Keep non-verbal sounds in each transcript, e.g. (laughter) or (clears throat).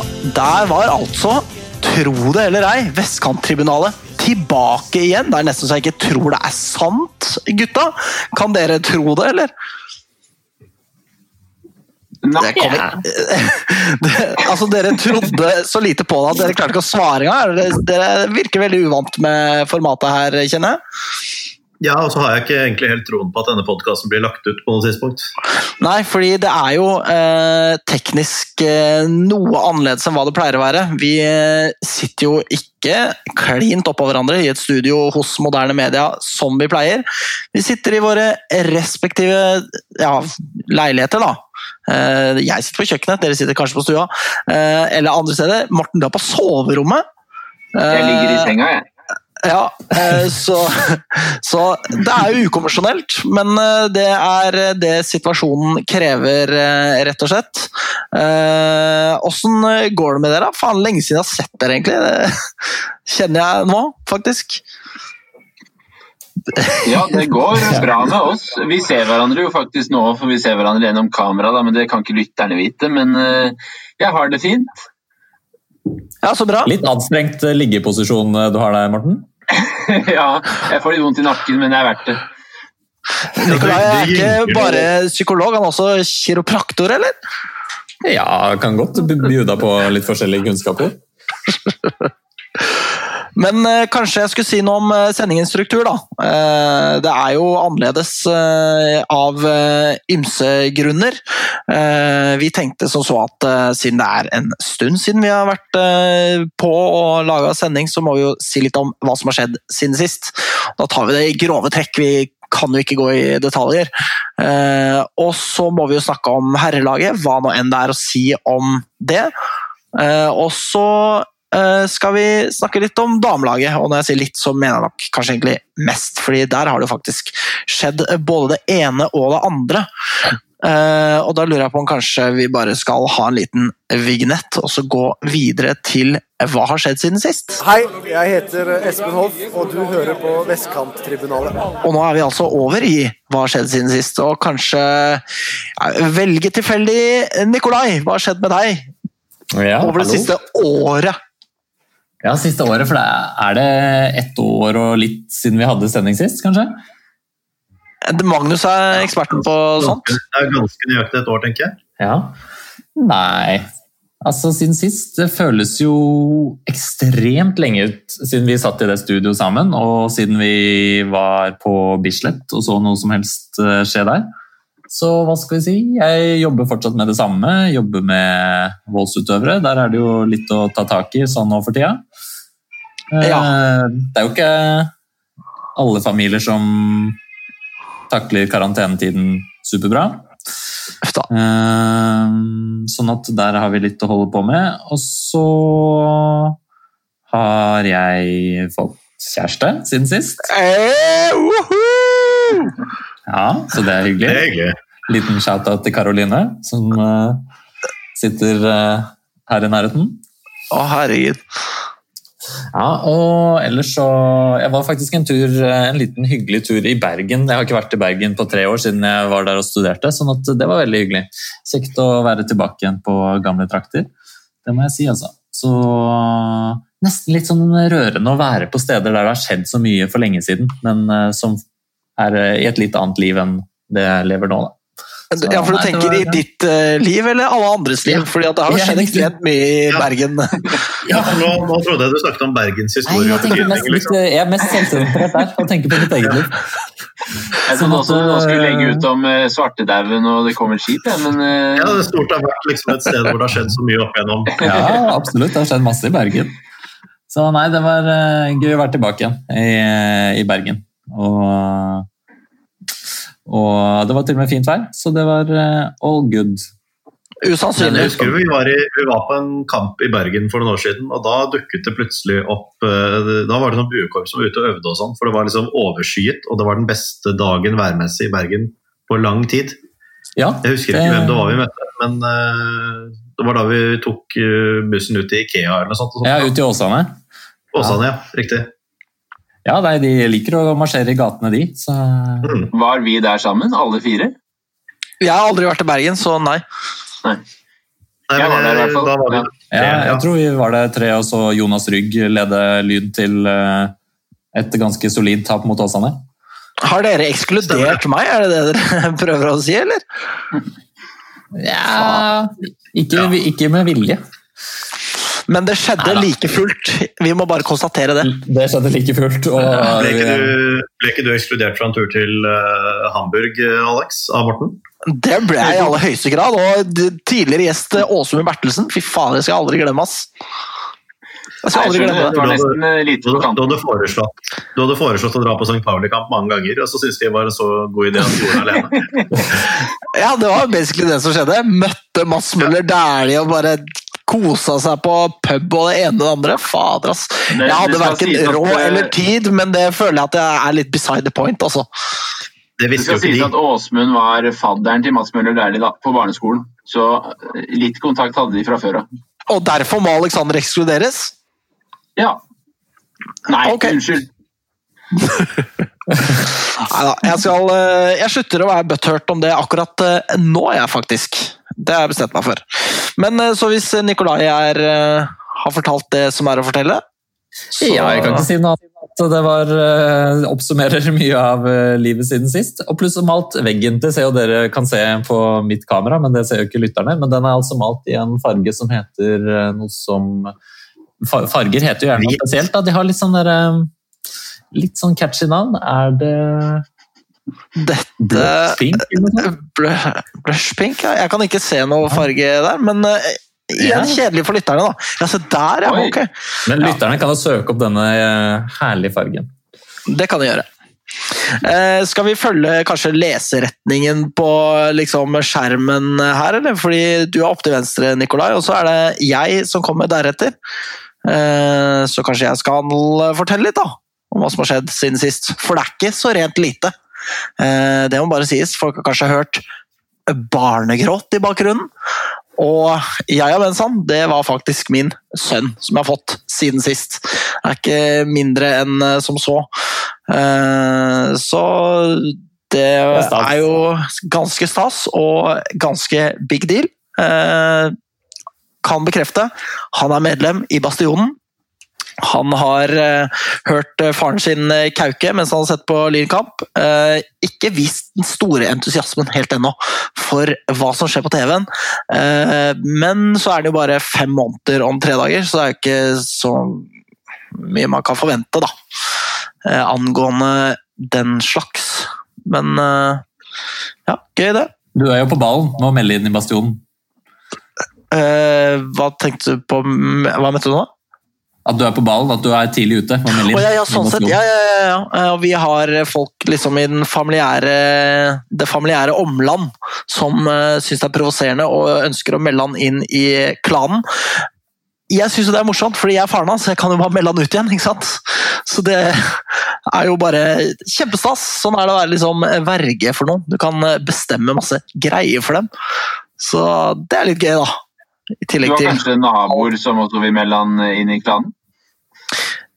Og der var altså, tro det eller ei, Vestkanttribunalet tilbake igjen. Det er nesten så jeg ikke tror det er sant, gutta. Kan dere tro det, eller? Nei, (laughs) altså, dere trodde så lite på det at dere klarte ikke å svare engang. Dere virker veldig uvant med formatet her, kjenner jeg. Ja, og så har jeg ikke egentlig helt troen på at denne podkasten blir lagt ut på noe tidspunkt. Nei, fordi det er jo eh, teknisk eh, noe annerledes enn hva det pleier å være. Vi eh, sitter jo ikke klint oppå hverandre i et studio hos moderne media som vi pleier. Vi sitter i våre respektive ja, leiligheter, da. Eh, jeg sitter på kjøkkenet, dere sitter kanskje på stua. Eh, eller andre steder. Morten, du er på soverommet. jeg ligger i Eh, senga, jeg. Ja, eh, så, (laughs) så det er jo ukonvensjonelt, men eh, det er det situasjonen krever, eh, rett og slett. Åssen går det med dere? Faen, lenge siden jeg har sett dere, egentlig. Det (laughs) kjenner jeg nå, faktisk. Ja, det går bra med oss. Vi ser hverandre jo faktisk nå, for vi ser hverandre gjennom kamera, da, men det kan ikke lytterne vite. Men jeg har det fint. Ja, så bra. Litt anstrengt liggeposisjon du har der, Morten. (laughs) ja, jeg får litt vondt i nakken, men det er verdt det. Nikolai er ikke bare psykolog, han er også kiropraktor, eller? Ja, kan godt bjuda på litt forskjellige kunnskaper. (laughs) Men eh, kanskje jeg skulle si noe om eh, sendingens struktur, da. Eh, det er jo annerledes eh, av eh, ymse grunner. Eh, vi tenkte som så at siden det er en stund siden vi har vært på og laga sending, så må vi jo si litt om hva som har skjedd siden sist. Da tar vi det i grove trekk. Vi kan jo ikke gå i detaljer. Og så må vi jo snakke om herrelaget, hva nå enn det er å si om det. Og så skal vi snakke litt om damelaget, og når jeg sier litt, så mener jeg nok kanskje egentlig mest, fordi der har det jo faktisk skjedd både det ene og det andre. Eh, og da lurer jeg på om kanskje vi bare skal ha en liten vignett, og så gå videre til hva har skjedd siden sist. Hei, jeg heter Espen Hoff, og du hører på Vestkanttribunalet. Og nå er vi altså over i hva har skjedd siden sist, og kanskje ja, velge tilfeldig Nikolai, hva har skjedd med deg Ja, over det hallo. siste året? Ja, siste året, for det er, det ett år og litt siden vi hadde sending sist, kanskje? Magnus er eksperten på sånt. Det er ganske nøyaktig et år, tenker jeg. Ja. Nei, altså siden sist Det føles jo ekstremt lenge ut siden vi satt i det studioet sammen, og siden vi var på Bislett og så noe som helst eh, skje der. Så hva skal vi si? Jeg jobber fortsatt med det samme. Jobber med voldsutøvere. Der er det jo litt å ta tak i sånn nå for tida. Eh, Ja. Det er jo ikke alle familier som takler karantenetiden superbra. Da. Ehm, Sånn at der har vi litt å holde på med. Og så har jeg fått kjæreste siden sist. Eh! Ja, så det er Det hyggelig. er hyggelig. Liten shout-out til Karoline, som uh, sitter uh, her i nærheten. Å, herregud. Ja, og ellers så Jeg var faktisk en tur, eh, en liten hyggelig tur i Bergen. Jeg har ikke vært i Bergen på tre år siden jeg var der og studerte, sånn at det var veldig hyggelig. Kjekt å være tilbake igjen på gamle trakter. Det må jeg si, altså. Så nesten litt sånn rørende å være på steder der det har skjedd så mye for lenge siden, men som er eh, i et litt annet liv enn det jeg lever nå, da. Så, Ja, for du nei, tenker var- i ditt uh, liv eller alle andres liv? Ja. Fordi at det har jo skjedd ekstremt mye i Ja. Bergen. (laughs) Ja, nå, nå trodde jeg du snakket om Bergens historie. Nei, jeg, tenker mest, betydning. litt, Liksom. jeg er mest selvsentrert der og tenker på mitt eget liv. Jeg Sånn trodde også du skulle eh, legge ut om uh, svartedauden og det kommer skip, ja, men uh, Ja, det stort har vært liksom et sted hvor det har skjedd så mye opp igjennom. (laughs) Ja, absolutt. Det har skjedd masse i Bergen. Så nei, det var uh, gøy å være tilbake igjen i, i Bergen. Og, og det var til og med fint vær, så det var eh, all good. Usannsynlig. jeg husker vi var, i, vi var på en kamp i Bergen for noen år siden, og da dukket det plutselig opp eh, Da var det noen buekorps som var ute og øvde og sånn, for det var liksom overskyet, og det var den beste dagen værmessig i Bergen på lang tid. Ja, Jeg husker ikke Det- hvem det var vi møtte, men eh, det var da vi tok eh, bussen ut til Ikea eller noe sånt. og sånt. Ja, ut ute i Åsane. Åsane, ja. Riktig. Ja, nei, de liker å marsjere i gatene, de. Så Mm. var vi der sammen, alle fire? Jeg har aldri vært i Bergen, så nei. Nei. Jeg var der i hvert fall. Da var Ja. Ja, jeg tror vi var der tre og så Jonas Rygg lede lyd til eh, et ganske solid tap mot Åsane. Har dere ekskludert meg, er det det dere (laughs) prøver å si, eller? Ja, ikke, ikke med vilje. Men det skjedde Neida. like fullt. Vi må bare konstatere det. Det skjedde like fullt. Og, ble, ikke du, ble ikke du ekskludert fra en tur til uh, Hamburg, eh, Alex, av Morten? Det ble jeg i aller høyeste grad. Og tidligere gjest eh, Åsmund Bertelsen. Fy faen, det skal jeg aldri glemme, ass. Jeg skal aldri glemme det. Du, hadde foreslått, du hadde foreslått å dra på St. Pauli-kamp mange ganger, og så syntes de det var en så god idé at du gjorde det alene. (laughs) Ja, det var basically det som skjedde. Møtte Mads Møller Dæhlie og bare kosa seg på pub og det ene og det andre. Fader, ass. Jeg hadde verken råd eller tid, men det føler jeg at jeg er litt beside the point, altså. Det visste jo skal sies at. Åsmund var fadderen til Mats Møller Dæhlie på barneskolen. Så eh, litt kontakt hadde de fra før av. Og derfor må Alexander ekskluderes. Ja. Nei, okay. unnskyld. (laughs) Neida, jeg, skal, eh, jeg slutter å være butthurt om det akkurat eh, nå, jeg, faktisk. Det har jeg bestemt meg for. Men eh, så hvis Nikolai er, eh, har fortalt det som er å fortelle så, Ja, jeg kan ikke si noe annet. at Det var, eh, oppsummerer (laughs) mye av eh, livet siden sist. Og pluss malt veggen. Det ser jo dere kan se på mitt kamera, men det ser jo ikke lytterne. Men den er altså malt i en farge som heter eh, noe som Farger heter jo gjerne noe spesielt. Da. De har litt sånn der, eh, Litt sånn catchy navn. Er det Dette Blush Pink? eller noe sånt? Bl- Blush pink? Ja. Jeg kan ikke se noe farge der, men eh, igjen kjedelig for lytterne, da. Ja, se der, ja. Ok. Men lytterne kan jo søke opp denne eh, herlige fargen. Det kan de gjøre. Eh, skal vi følge kanskje leseretningen på liksom, skjermen her, eller? Fordi du er opp til venstre, Nikolai, og så er det jeg som kommer deretter. Eh, så kanskje jeg skal fortelle litt, da. Om hva som har skjedd siden sist. For det er ikke så rent lite. Eh, det må bare sies. Folk har kanskje hørt barnegråt i bakgrunnen. Og jeg og Bensan, det var faktisk min sønn som jeg har fått siden sist. Det er ikke mindre enn eh, som så. Eh, Så det er jo ganske stas og ganske big deal. Kan bekrefte. Han er medlem i Bastionen. Han har uh, hørt eh, faren sin eh, kauke mens han har sett på Lynkamp. Uh, ikke vist den store entusiasmen helt ennå for hva som skjer på TV-en. Uh, men så er det jo bare fem måneder om tre dager, så det er jo ikke så mye man kan forvente, da. Angående den slags. Men ja, gøy det. Du er jo på ballen med å melde inn i Bastionen. Hva tenkte du på Hva mente du nå? At du er på ballen, at du er tidlig ute. Å, ja, ja, sånn sett. Ja, ja, ja, ja. Eh, Og vi har folk liksom i den familiære, det familiære omland som uh, syns det er provoserende og ønsker å melde han inn i klanen. Jeg syns det er morsomt, fordi jeg er faren hans, så jeg kan jo bare melde han ut igjen. ikke sant? Så det er jo bare kjempestas. Sånn er det å være liksom verge for noen. Du kan eh, bestemme masse greier for dem. Så det er litt gøy, da. I Du har til kanskje naboer som også vil melde han inn i klanen?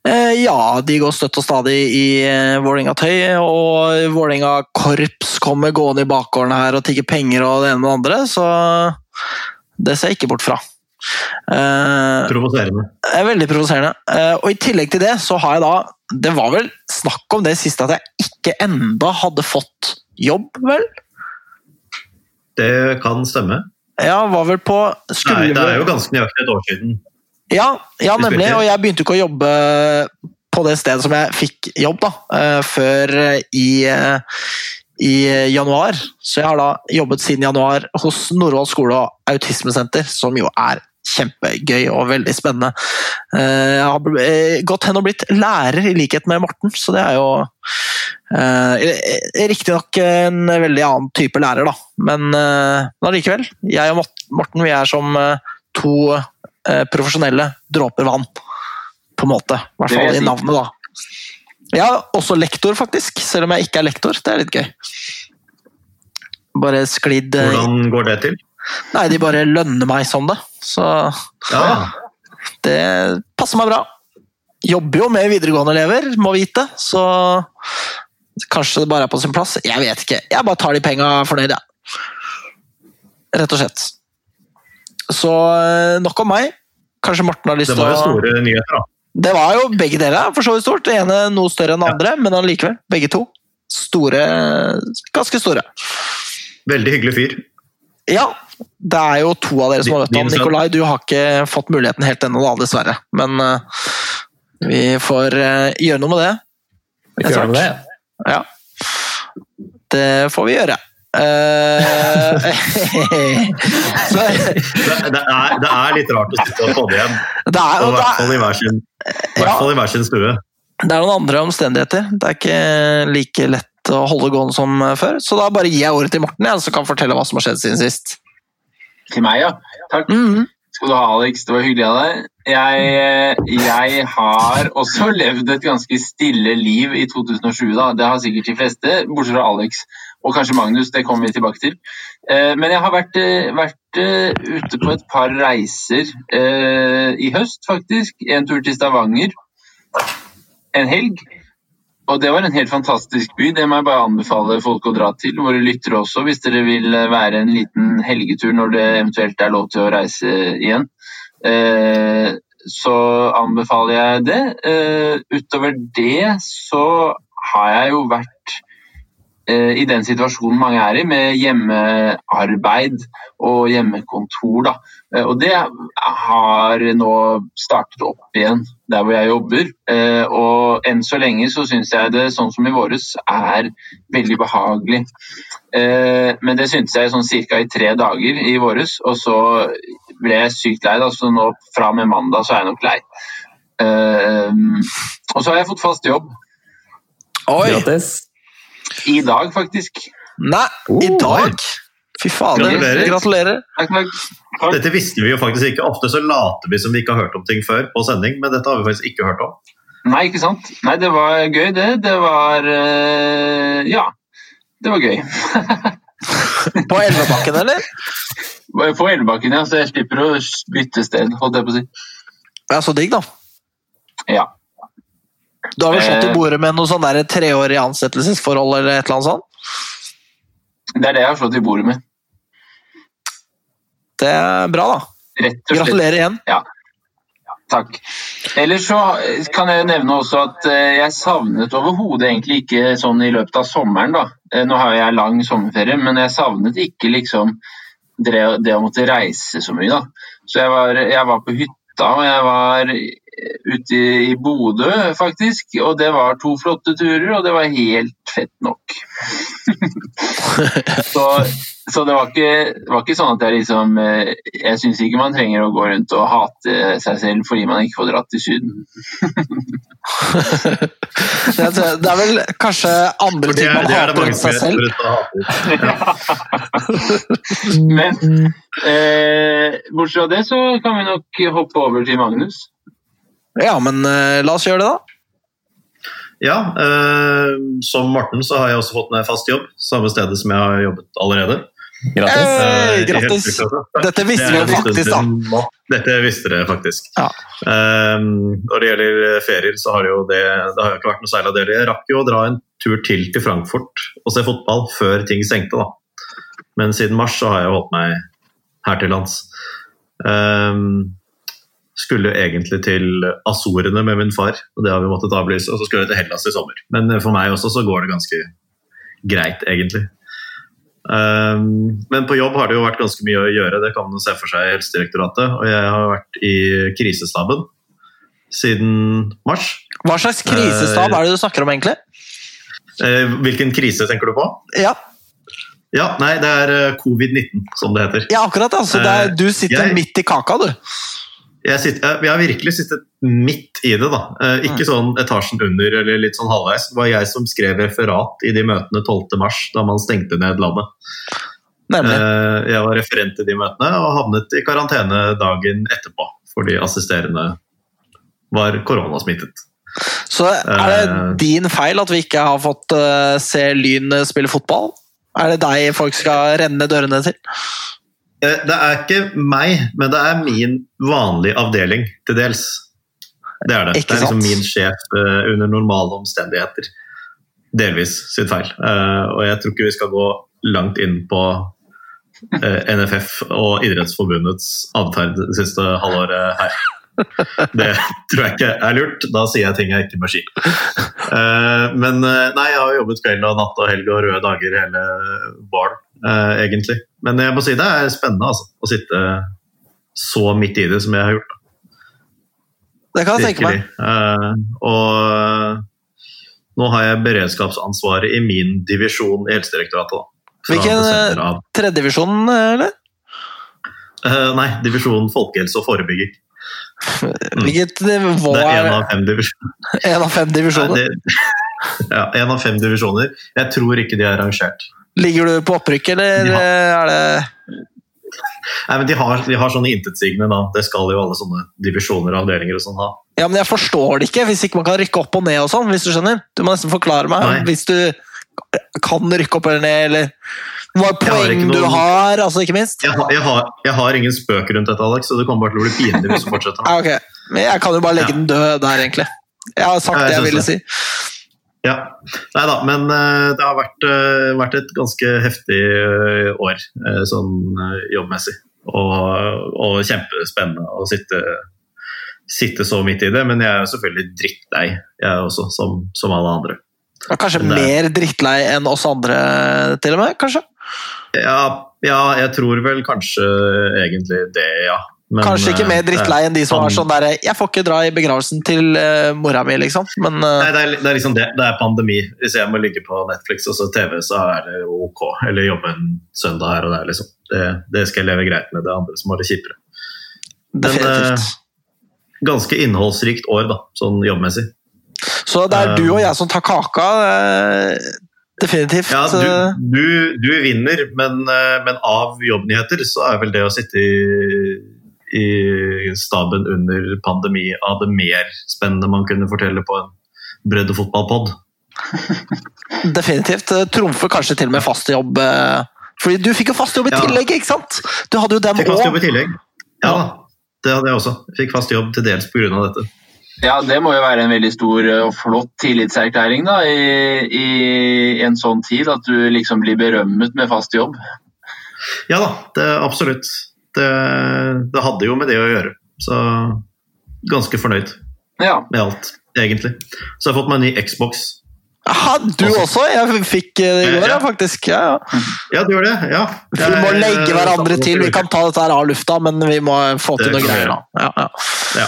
Eh, ja, de går støtt og stadig i eh, Vålerenga-tøy, og Vålerenga-korps kommer gående i bakgården her og tigger penger og det ene med det andre, så det ser jeg ikke bort fra. Eh, Provoserende. er veldig provoserende. Eh, og i tillegg til det, så har jeg da Det var vel snakk om det siste at jeg ikke enda hadde fått jobb, vel? Det kan stemme. Ja, var vel på Nei, det er jo ganske nøyaktig et år siden. Ja, ja, nemlig. Og jeg begynte ikke å jobbe på det stedet som jeg fikk jobb, da, eh, før i, eh, i januar. Så jeg har da jobbet siden januar hos Norvoll skole og autismesenter, som jo er kjempegøy og veldig spennende. Eh, Jeg har eh, gått hen og blitt lærer, i likhet med Morten, så det er jo eh, Riktignok en veldig annen type lærer, da, men eh. Jeg og Morten vi er som eh, to eh, profesjonelle dråper vann, på en måte. I hvert fall i navnet, da. Ja, også lektor, faktisk. Selv om jeg ikke er lektor. Det er litt gøy. Bare sklidd eh, Hvordan går det til? Nei, de bare lønner meg som det. Så Ja, det passer meg bra. Jobber jo med videregående elever, må vite, så kanskje det bare er på sin plass. Jeg vet ikke. Jeg bare tar de penga fornøyd, jeg. Rett og slett. Så eh, nok om meg. Kanskje Morten har lyst Det til var jo å store nyheter, da. Det var jo begge deler, for så vidt stort. Det ene noe større enn det Ja. andre, men allikevel. Begge to. Store Ganske store. Veldig hyggelig fyr. Ja, det er jo to av dere som har møtt ham. Nikolai, du har ikke fått muligheten helt ennå, da, dessverre. Men uh, vi får uh, gjøre noe med det. Vi får gjøre noe med det. Ja. Det får vi gjøre. Eh, så, (laughs) Det, (laughs) det, er, det er litt rart å sitte og podde igjen, det, er, og i og det, hvert fall er, i hvert Ja. fall i hver sin stue. det er noen andre omstendigheter. Det er ikke like lett å holde gående som før. Så da bare gir jeg ordet til Morten, jeg, så kan fortelle hva som har skjedd siden sist. Til meg, ja. Takk. Mhm. skal du ha, Alex. Det var hyggelig av deg. Jeg, jeg har også levd et ganske stille liv i 2007. Da. Det har sikkert de fleste, bortsett fra Alex og kanskje Magnus. Det kommer vi tilbake til. Eh, Men jeg har vært, eh, vært eh, ute på et par reiser i høst, faktisk. En tur til Stavanger en helg. Og det var en helt fantastisk by. Det må jeg bare anbefale folk å dra til. Våre lyttere også, hvis dere vil være en liten helgetur når det eventuelt er lov til å reise igjen. Så anbefaler jeg det. Utover det så har jeg jo vært i den situasjonen mange er i, med hjemmearbeid og hjemmekontor. Da. Eh, og det har nå startet opp igjen der hvor jeg jobber. Eh, og enn så lenge så syns jeg det, sånn som i våres, er veldig behagelig. Eh, men det syntes jeg sånn cirka i tre dager i våres, og så ble jeg sykt lei. Da, så nå fra og med mandag så er jeg nok lei. Eh, og så har jeg fått fast jobb. Oi! Grattis. I dag, faktisk. Nei, i Oh, dag! Fy fader. Gratulerer. Gratulerer. Takk, takk. takk. Dette visste vi jo faktisk ikke. Ofte så later vi som vi ikke har hørt om ting før på sending, men dette har vi faktisk ikke hørt om. Nei, ikke sant? Nei, det var gøy, det. Det var uh, Ja. Det var gøy. (laughs) På Elvebakken, eller? På Elvebakken, ja, så jeg slipper å bytte sted, holdt jeg på å si. Ja, så digg, da. Ja. Du har vel slått i Eh. bordet med noe sånn der treårig ansettelsesforhold eller et eller annet sånt? Det er det jeg har slått i bordet med. Det er bra, da. Gratulerer igjen. Takk. Ellers så kan jeg nevne også at eh, jeg savnet overhodet egentlig ikke sånn i løpet av sommeren, da. Eh, Nå har jeg lang sommerferie, men jeg savnet ikke liksom det, å måtte reise så mye, da. Så jeg var, jeg var på hytta, og jeg var eh, ute i, Bodø, faktisk. Og det var to flotte turer, og det var helt fett nok. (laughs) så, så det var ikke, var ikke sånn at jeg liksom eh, Jeg syns ikke man trenger å gå rundt og hate seg selv fordi man ikke får dratt til Syden. (laughs) Det er, det er vel kanskje andre ting man er hater enn seg selv. (laughs) Men eh, bortsett fra det så kan vi nok hoppe over til Magnus. Ja, men uh, la oss gjøre det, da. Ja, uh, som Morten så har jeg også fått meg fast jobb, samme stedet som jeg har jobbet allerede. Grattis. Hey, i. Dette visste vi faktisk, da. Dette visste dere faktisk. Ja. Um, når det gjelder ferier, så har jo det, det har jo ikke vært noe særlig av det. Jeg rakk jo å dra en tur til til Frankfurt og se fotball før ting stengte, da. Men siden mars så har jeg holdt meg her til lands. Um, skulle egentlig til Azorene med min far, og det har vi måttet avlyse. Og så skulle jeg til Hellas i sommer. Men for meg også så går det ganske greit, egentlig. Um, men på jobb har det jo vært ganske mye å gjøre, det kan man se for seg i Helsedirektoratet. Og jeg har vært i krisestaben siden mars. Hva slags krisestab er det du snakker om, egentlig? Uh, hvilken krise tenker du på? Ja, Ja, nei, det er eh, covid-19, som det heter. ja akkurat. Altså, er, du sitter Jeg- midt i kaka, du. Jeg, sitter, jeg, har virkelig sittet midt i det, da. Eh, ikke sånn etasjen under eller litt sånn halvveis. Det var jeg som skrev referat i de møtene 12.3, da man stengte ned landet. Nemlig. Eh, jeg var referent i de møtene og havnet i karantene dagen etterpå fordi assisterende var koronasmittet. Så er det eh, din feil at vi ikke har fått se Lyn spille fotball? Er det deg folk skal renne dørene til? Eh, Det er ikke meg, men det er min vanlige avdeling til dels. Det er det. Ikke det er liksom min sjef eh, under normale omstendigheter. Delvis sitt feil. Eh, Og jeg tror ikke vi skal gå langt inn på NFF og Idrettsforbundets atferd det siste halvåret her. Det tror jeg ikke er lurt. Da sier jeg ting jeg ikke må si. Men nei, jeg har jobbet kveld og natt og helg og røde dager hele våren, eh, egentlig. Men jeg må si det er spennende altså, å sitte så midt i det som jeg har gjort. Det kan jeg tenke meg. Eh, og nå har jeg beredskapsansvaret i min divisjon i Helsedirektoratet. da. Hvilken, tredjedivisjon, av. Tredjedivisjonen, eller? Eh, nei, divisjon folkehelse og forebygging. (laughs) Hvilket nivå Det er en av fem divisjoner. (laughs) en av fem divisjoner? Nei, det- (laughs) Ja, en av fem divisjoner. Jeg tror ikke de er rangert. Ligger du på opprykk, eller Ja. er det Nei, men de har, de har sånne intetsigende, da. Det skal jo alle sånne divisjoner og avdelinger og sånn ha. Ja, men jeg forstår det ikke, hvis ikke man kan rykke opp og ned og sånn, hvis du skjønner. Du må nesten forklare meg Nei. hvis du kan rykke opp eller ned, eller hva poeng ikke du har, altså ikke minst. Jeg har, jeg, har, jeg har ingen spøk rundt dette, Alex, så det kommer bare til å bli pinlig hvis du fortsetter. nå. (laughs) Ja, ok. Men jeg kan jo bare legge Ja. den død der, egentlig. Jeg har sagt Ja, jeg det jeg ville det. si. Ja. Nei da, men eh, det har vært, eh, vært et ganske heftig eh, år sånn jobbmessig. Og, og kjempespennende å sitte, sitte så midt i det. Men jeg er jo selvfølgelig drittlei, jeg også, som, som alle andre. Ja, kanskje det- mer drittlei enn oss andre, til og med? kanskje? Ja, ja, jeg tror vel kanskje egentlig det, ja. Men, kanskje ikke mer eh, drittlei enn de som han, er sånn derre 'Jeg får ikke dra i begravelsen til uh, mora mi', liksom. Men uh, Nei, det er, det er liksom det. Det er pandemi. Hvis jeg må ligge på Netflix og så TV, så er det ok. Eller jobbe en søndag her og der, liksom. Det, det skal jeg leve greit med. Det andre som har det kjipere. definitivt. Ganske innholdsrikt år, da, sånn jobbmessig. Så det er du og jeg som tar kaka. Definitivt. Ja, du, du, du vinner, men, men av jobbnyheter så er vel det å sitte i, i staben under pandemi av det mer spennende man kunne fortelle på en breddefotballpod. (laughs) Definitivt. Trumfer kanskje til og med fast jobb. eh, Fordi du fikk jo fast jobb i Ja. tillegg, ikke sant? Du hadde jo dem Fikk fast jobb i tillegg. Ja da, det hadde jeg også. Fikk fast jobb til dels pga. dette. Ja, det må jo være en veldig stor eh, og flott tillitserklæring da, i, i en sånn tid. At du liksom blir berømmet med fast jobb. Ja da, det, absolutt. Det, det hadde jo med det å gjøre. Så ganske fornøyd Ja. med alt, egentlig. Så jeg har fått meg en ny Xbox. Aha, du også? Jeg fikk eh, det i går, ja, faktisk. Ja, ja. Ja, du gjør det? Ja. Vi må legge hverandre til. Vi kan ta dette her av lufta, men vi må få til noe greier. da. Ja, ja. Ja.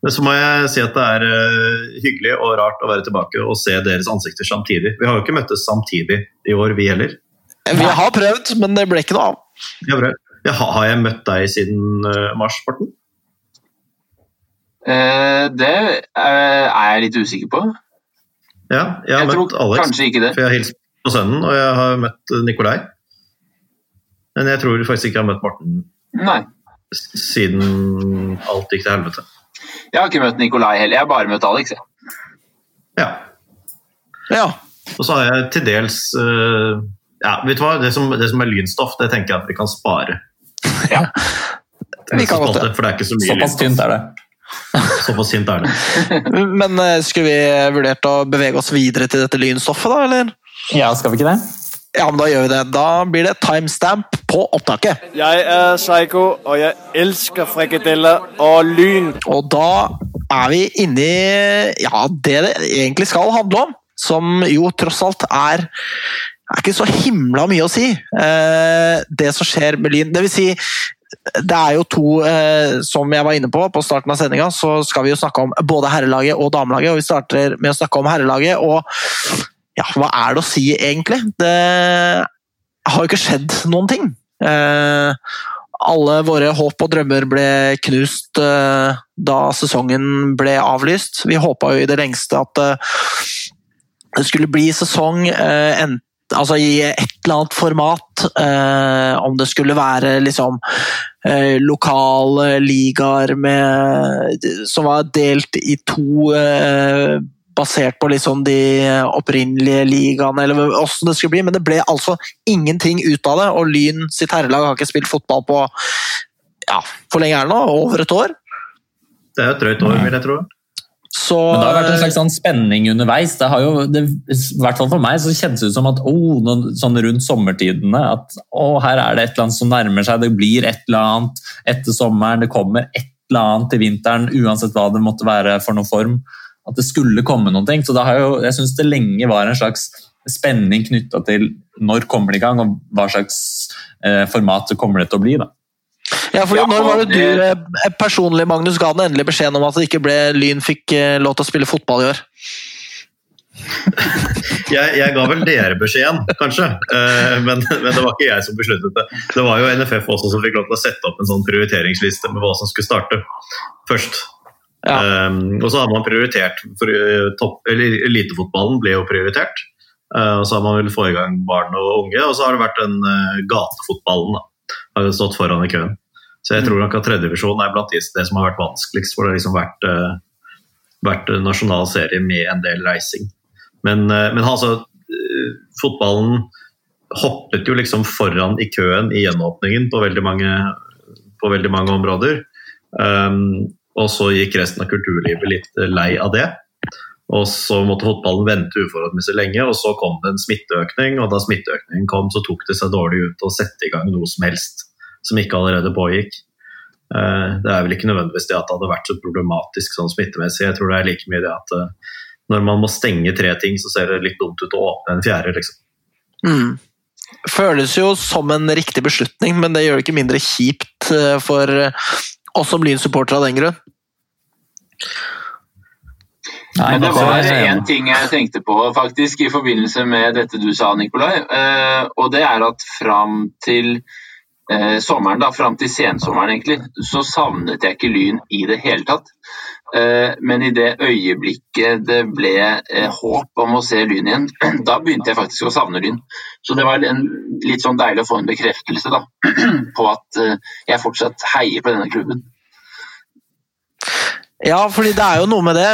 Men så må jeg si at det er eh, hyggelig og rart å være tilbake og se deres ansikter samtidig. Vi har jo ikke møttes samtidig i år, vi heller. Vi har prøvd, men det ble ikke noe av. Vi har bra. Ja, har jeg møtt deg siden eh, mars, Morten? Eh, det eh, er jeg litt usikker på. Ja, jeg har Jeg møtt tror Alex, kanskje ikke det. for jeg har hilst på sønnen, og jeg har møtt eh, Nikolai. Men jeg tror faktisk ikke jeg har møtt Morten Nei. siden alt gikk til helvete. Jeg har ikke møtt Nikolai heller. Jeg har bare møtt Alex. Jeg. Ja. Ja. Og så har jeg til dels uh, Ja, vet du hva? Det som, det som er lynstoff, det tenker jeg at vi kan spare. Vi kan godt det. For det er ikke så mye Såpass tynt er det. (laughs) Såpass tynt er det. (laughs) Men eh, skulle vi vurdert å bevege oss videre til dette lynstoffet, da? eller? Ja, skal vi ikke det? Ja, men da gjør vi det. Da blir det timestamp på opptaket. Jeg er Psycho, og jeg elsker frikadeller og lyn. Og da er vi inne i ja, det det egentlig skal handle om. Som jo tross alt er er ikke så himla mye å si. Eh, det som skjer med Lyn Det vil si, det er jo to eh, Som jeg var inne på på starten av sendinga, så skal vi jo snakke om både herrelaget og damelaget. Og vi starter med å snakke om herrelaget. Og ja, hva er det å si, egentlig? Det har jo ikke skjedd noen ting. Eh, alle våre håp og drømmer ble knust da sesongen ble avlyst. Vi håpa jo i det lengste at det skulle bli sesong enten altså i et eller annet format. Eh, om det skulle være liksom eh, lokale ligaer som var delt i to, eh, basert på liksom de opprinnelige ligaene, eller åssen det skulle bli. Men det ble altså ingenting ut av det, og Lyn sitt herrelag har ikke spilt fotball på ja, hvor lenge er det nå? Over et år? Det er et drøyt år, vil jeg tro. Så Men det har vært en slags sånn spenning underveis. Det har jo, det, I hvert fall for meg så kjennes det ut som at oh, noen, sånn rundt sommertidene at oh, her er det et eller annet som nærmer seg. Det blir et eller annet etter sommeren. Det kommer et eller annet til vinteren, uansett hva det måtte være for noen form. At det skulle komme noen ting. Så det har jo, jeg syns det lenge var en slags spenning knytta til når kommer det i gang, og hva slags eh, format det kommer det til å bli. da. Ja, for Ja, Når var det du eh, personlig Magnus, ga den endelig beskjeden om at det ikke ble Lyn fikk eh, lov til å spille fotball i år? (laughs) Jeg, jeg ga vel dere beskjeden, kanskje, eh, men, men det var ikke jeg som besluttet det. Det var jo NFF også som fikk lov til å sette opp en sånn prioriteringsliste med hva som skulle starte først. Ja. Um, og så har man prioritert for, uh, topp, eller Elitefotballen ble jo prioritert. Uh, og så har man vel få i gang barn og unge, og så har det vært den uh, gatefotballen. da, har jo stått foran i køen. Så jeg tror nok at tredjevisjon er blant de- det som har vært vanskeligst. For det har liksom vært, eh, vært en nasjonal serie med en del reising. Men, eh, men altså, eh, fotballen hoppet jo liksom foran i køen i gjenåpningen på veldig mange, på veldig mange områder. Um, og så gikk resten av kulturlivet litt lei av det. Og så måtte fotballen vente uforholdsmessig lenge, og så kom det en smitteøkning. Og da smitteøkningen kom, så tok det seg dårlig ut å sette i gang noe som helst som ikke allerede pågikk. Eh, Det er vel ikke nødvendigvis det at det hadde vært så problematisk sånn smittemessig. Jeg tror det er like mye det at eh, når man må stenge tre ting, så ser det litt dumt ut å åpne en fjerde, liksom. Mm. Føles jo som en riktig beslutning, men det gjør det ikke mindre kjipt eh, for oss som Lyn-supportere av den grunn. Nei, Men det var jeg- én ting jeg tenkte på faktisk i forbindelse med dette du sa, Nikolai. Eh, og det er at fram til eh, sommeren, da, fram til sensommeren egentlig, så savnet jeg ikke Lyn i det hele tatt. Eh, men i det øyeblikket det ble eh, håp om å se Lyn igjen, (clears throat) da begynte jeg faktisk å savne Lyn. Så det var en, litt sånn deilig å få en bekreftelse da, (clears throat) på at eh, jeg fortsatt heier på denne klubben. Ja, fordi det er jo noe med det.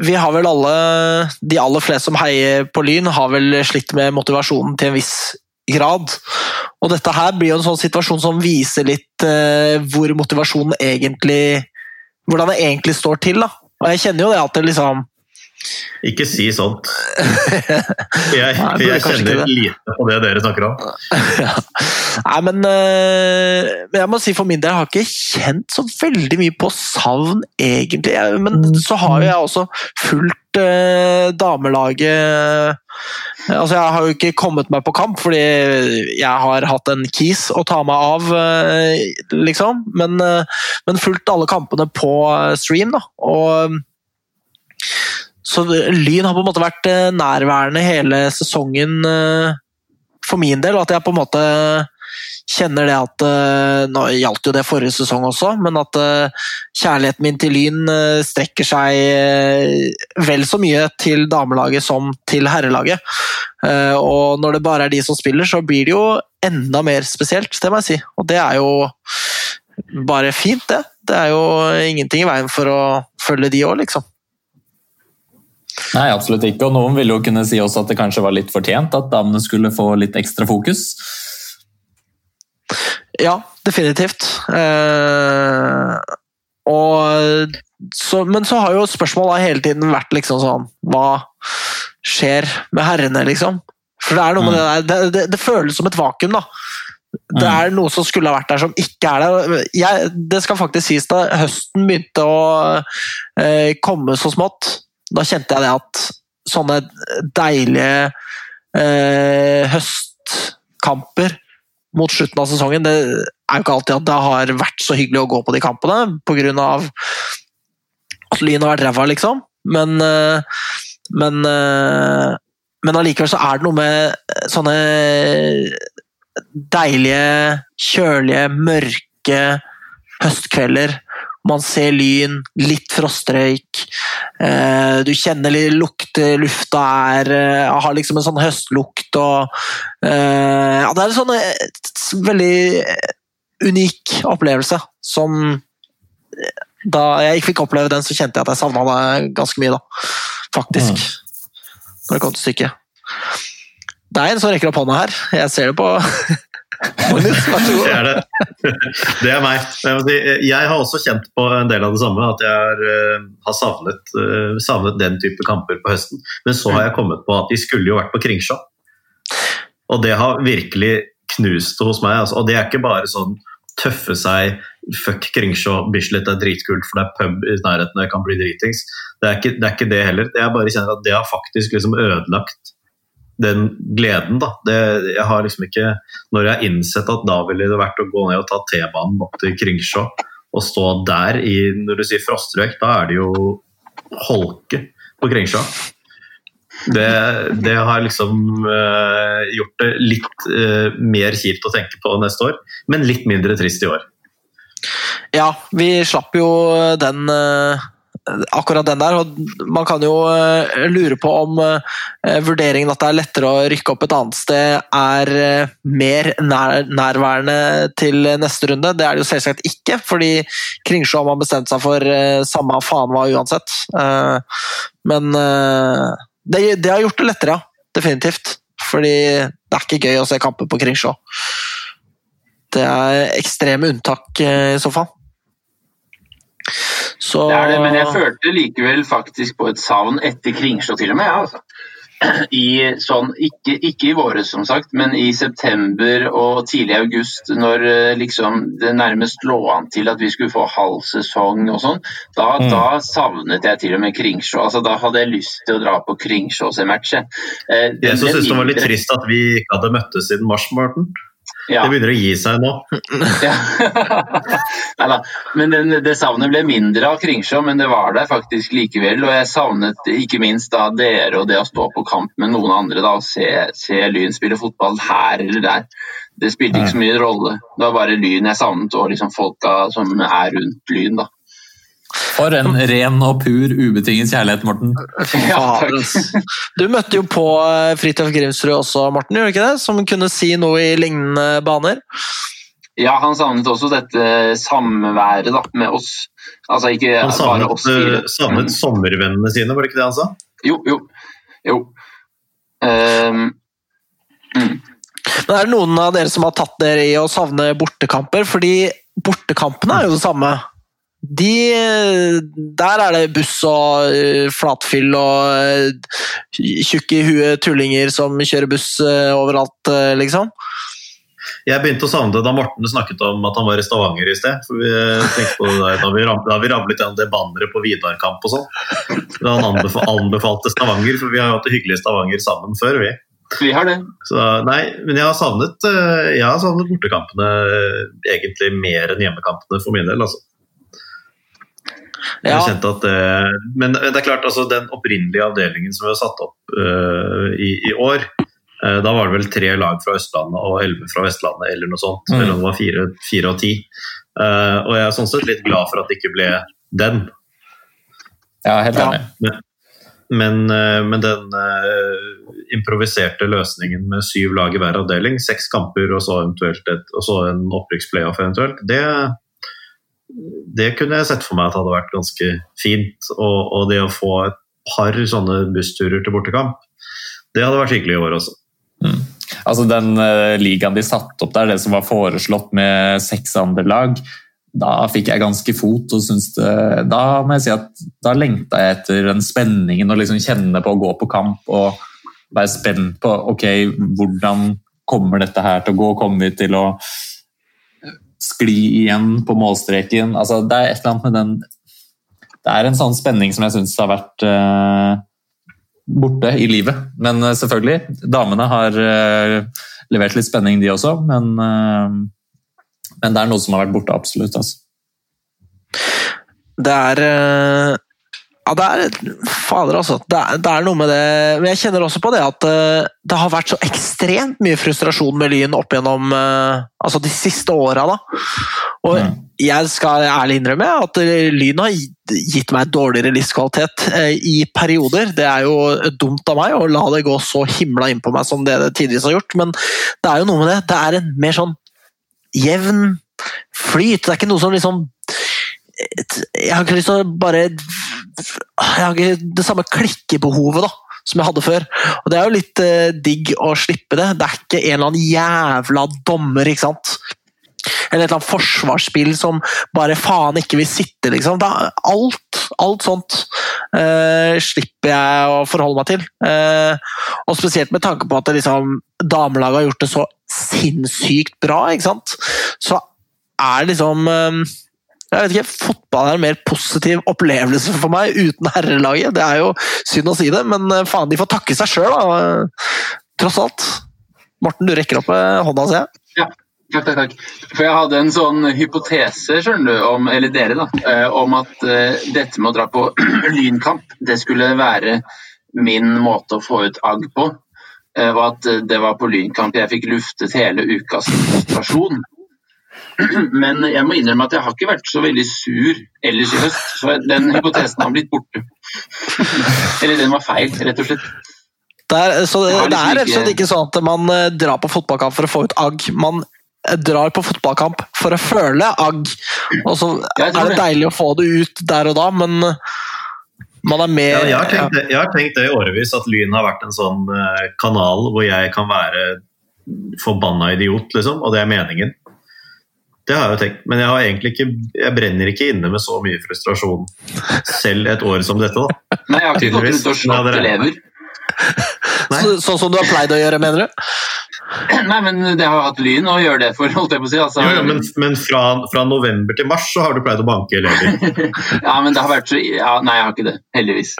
Vi- har vel alle, de aller fleste som heier på Lyn, har vel slitt med motivasjonen til en viss grad. Og dette her blir jo en sånn situasjon som viser litt eh, hvor motivasjonen egentlig Hvordan det egentlig står til. da. Og jeg kjenner jo det at det liksom Ikke si sånt. (laughs) Jeg, Nei, jeg kjenner lite på det dere snakker om. (laughs) Nei, men, eh, men jeg må si for min del, jeg har ikke kjent så veldig mye på savn, egentlig. Men så har jeg også fulgt eh, damelaget Altså, jeg har jo ikke kommet meg på kamp, fordi jeg har hatt en kis å ta meg av, eh, liksom. Men, eh, men fulgt alle kampene på stream, da. Og så Lyn har på en måte vært eh, nærværende hele sesongen eh, for min del. At jeg på en måte kjenner det at eh, Nå gjaldt jo det forrige sesong også, men at kjærligheten min til Lyn strekker seg vel så mye til damelaget som til herrelaget. Og når det bare er de som spiller, så blir det jo enda mer spesielt, det må jeg si. Og det er jo bare fint, det. Det er jo ingenting i veien for å følge de òg, liksom. Nei, absolutt ikke. Og noen ville jo kunne si også at det kanskje var litt fortjent at damene skulle få litt ekstra fokus. Ja, definitivt. Eh, og så, men så har jo spørsmålet hele tiden vært liksom sånn Hva skjer med herrene, liksom? For det er noe med det der det, det, det føles som et vakuum, da. Det Mm. er noe som skulle ha vært der, som ikke er der. Jeg, det skal faktisk sies da høsten begynte å eh, komme så smått. Da kjente jeg det at sånne deilige eh, høstkamper mot slutten av sesongen. Det er jo ikke alltid at det har vært så hyggelig å gå på de kampene, pga. at Lyn har vært ræva, liksom. Men, eh, men, eh, men allikevel så er det noe med sånne deilige, kjølige, mørke høstkvelder. Man ser lyn, litt frostrøyk. eh, Du kjenner litt lukter, lufta er eh, Har liksom en sånn høstlukt og eh, Ja, det er en sånn eh, veldig unik opplevelse som eh, Da jeg ikke fikk oppleve den, så kjente jeg at jeg savna det ganske mye, da. Faktisk. Når det kom til stykket. Det er en som rekker opp hånda her. Jeg ser det på (laughs) Det er det. (laughs) Det er meg. Jeg, har også kjent på en del av det samme, at jeg har, eh, savnet, eh, savnet den type kamper på høsten. Men så har jeg kommet på at de skulle jo vært på Kringsjå. Og det har virkelig knust hos meg. Altså. Og det er ikke bare sånn tøffe seg Fuck Kringsjå, Bislett er dritkult, for det er pub i nærheten og jeg kan bli dritings. Det er ikke det, er ikke det heller. Jeg bare kjenner at det har faktisk liksom ødelagt den gleden, da. Det, jeg har liksom ikke Når jeg har innsett at da ville det vært å gå ned og ta T-banen opp til Kringsjå og stå der i Når du sier frostrøyk, da er det jo holke på Kringsjå. Det, det har liksom uh, gjort det litt uh, mer kjipt å tenke på neste år, men litt mindre trist i år. Ja, vi slapp jo den eh, akkurat den der. og Man kan jo eh, lure på om eh, vurderingen at det er lettere å rykke opp et annet sted, er eh, mer nær, nærværende til neste runde. Det er det jo selvsagt ikke, fordi Kringsjå har bestemt seg for samme faen hva uansett. Men det, det har gjort det lettere, ja. Definitivt. Fordi det er ikke gøy å se kamper på Kringsjå. Det er ekstreme unntak i så fall. Så Det er det, men jeg følte likevel faktisk på et savn etter Kringsjå til og med. ja, Altså. (clears throat) I sånn, ikke, ikke i våres, som sagt, men i september og tidlig august, når eh, liksom det nærmest lå an til at vi skulle få halv sesong og sånn, da, Mm. da savnet jeg til og med Kringsjå. Altså, da hadde jeg lyst til å dra på Kringsjå og se match. Eh, det Jeg syns det var litt trist at vi ikke hadde møttes siden mars, Morten. Ja. Det begynner å gi seg nå. Ja. (laughs) Neida. Men den, det savnet ble mindre av Kringsjå, men det var der faktisk likevel. Og jeg savnet ikke minst da dere og det å stå på kamp med noen andre da, og se, se Lyn spille fotball her eller der. Det spilte ikke så mye rolle. Det var bare Lyn jeg savnet, og liksom folka som er rundt Lyn. da. For en ren og pur ubetinget kjærlighet, Morten. Ja. Du møtte jo på eh, Fridtjof Grimsrud også, Morten, gjorde ikke det? Som kunne si noe i lignende baner? ja, han savnet også dette samværet da, med oss. Altså ikke Han bare savnet, oss fire. eh, savnet sommervennene sine, var det ikke det han sa? Jo, jo. jo. Um, mm. Men er det noen av dere som har tatt dere i å savne bortekamper? Fordi bortekampene er jo det samme. De, der er det buss og eh, flatfyll og eh, tjukke i huet tullinger som kjører buss eh, overalt, liksom. Jeg begynte å savne det da Morten snakket om at han var i Stavanger i sted. For vi tenkte på det der, da, vi ramlet, da vi ramlet gjennom det banneret på Vidarkamp og sånn. Da han anbefalte Stavanger, for vi har jo hatt det hyggelig i Stavanger sammen før, vi. Vi har det. Så nei, men jeg har savnet, jeg har savnet bortekampene egentlig mer enn hjemmekampene for min del, altså. Ja, at det, men det er klart, altså den opprinnelige avdelingen som vi har satt opp uh, i, i år, eh, da var det vel tre lag fra Østlandet og elleve fra Vestlandet, eller noe sånt. Mm. Eller det var fire, fire og ti. Uh, og jeg er sånn sett litt glad for at det ikke ble den. Ja, helt Ja. enig. Men, eh, men den eh, improviserte løsningen med syv lag i hver avdeling, seks kamper og så, eventuelt et, og så en opprykksplayoff eventuelt, det, det kunne jeg sett for meg at hadde vært ganske fint. Og, og det å få et par sånne bussturer til bortekamp, det hadde vært hyggelig i år også. Altså Den uh, ligaen de satte opp der, det som var foreslått med seks andre lag, da fikk jeg ganske fot. og synes det, Da må jeg si at da lengta jeg etter den spenningen og liksom kjenne på å gå på kamp og være spent på ok, hvordan kommer dette her til å gå. Kommer vi til å skli igjen på målstreken? Altså, det er et eller annet med den Det er en sånn spenning som jeg syns har vært uh, borte i livet. Men uh, selvfølgelig, damene har uh, levert litt spenning, de også. Men, men det er noe som har vært borte, absolutt. Altså. det er Ja, det er Fader, altså. Det er, det er noe med det Men jeg kjenner også på det at uh, det har vært så ekstremt mye frustrasjon med Lyn opp gjennom uh, altså de siste åra, da. Og Mm. jeg skal ærlig innrømme at eh, Lyn har gitt meg dårligere livskvalitet uh, i perioder. Det er jo dumt av meg å la det gå så himla innpå meg som det det tidligere har gjort, men det er jo noe med det. Det er en mer sånn jevn flyt. Det er ikke noe som liksom Jeg har ikke lyst til å bare Jeg har ikke det samme klikkebehovet, da. som jeg hadde før. Og Det er jo litt eh, digg å slippe det. Det er ikke en eller annen jævla dommer, ikke sant. Eller et eller annet forsvarsspill som bare faen ikke vil sitte, liksom. Er alt, alt sånt eh, slipper jeg å forholde meg til. Eh, og spesielt med tanke på at liksom, damelaget har gjort det så sinnssykt bra, ikke sant. Så er det liksom eh, jeg vet ikke, Fotball er en mer positiv opplevelse for meg uten herrelaget. Det er jo synd å si det, men eh, faen, de får takke seg sjøl, da. Tross alt. Morten, du rekker opp eh, hånda, ser jeg. Ja. Takk, takk, takk. For jeg hadde en sånn hypotese, skjønner du, om, eller dere, da, eh, om at dette med å dra på (clears throat) lynkamp, det skulle være min måte å få ut agg på. Og at det var på lynkamp jeg fikk luftet hele ukas frustrasjon. (clears throat) Men jeg må innrømme at jeg har ikke vært så veldig sur ellers i høst, så den hypotesen har blitt borte. (laughs) eller den var feil, rett og slett. Det er, så det, det er liksom rett og slett ikke- sånn at man eh, drar på fotballkamp for å få ut agg. Man eh, drar på fotballkamp for å føle agg. Og så er det deilig å få det ut der og da, men eh, man er med Ja, jeg, har tenkt, det- jeg har tenkt det i årevis, at Lyn har vært en sånn kanal hvor jeg kan være forbanna idiot, liksom, og det er meningen. Det har jeg jo tenkt, men jeg, har egentlig ikke, jeg brenner ikke inne med så mye frustrasjon selv et år som dette. da. Nei, jeg har ikke gått rundt og slått Nei, det er- elever. Nei. Så, sånn som du har pleid å gjøre, mener du? Nei, men det har hatt lyn å gjøre det for, holdt jeg på å si. Altså, Jo, jo, men men fra, fra november til mars så har du pleid å banke elever. (laughs) ja, men det har vært så ja, Nei, jeg har ikke det. Heldigvis.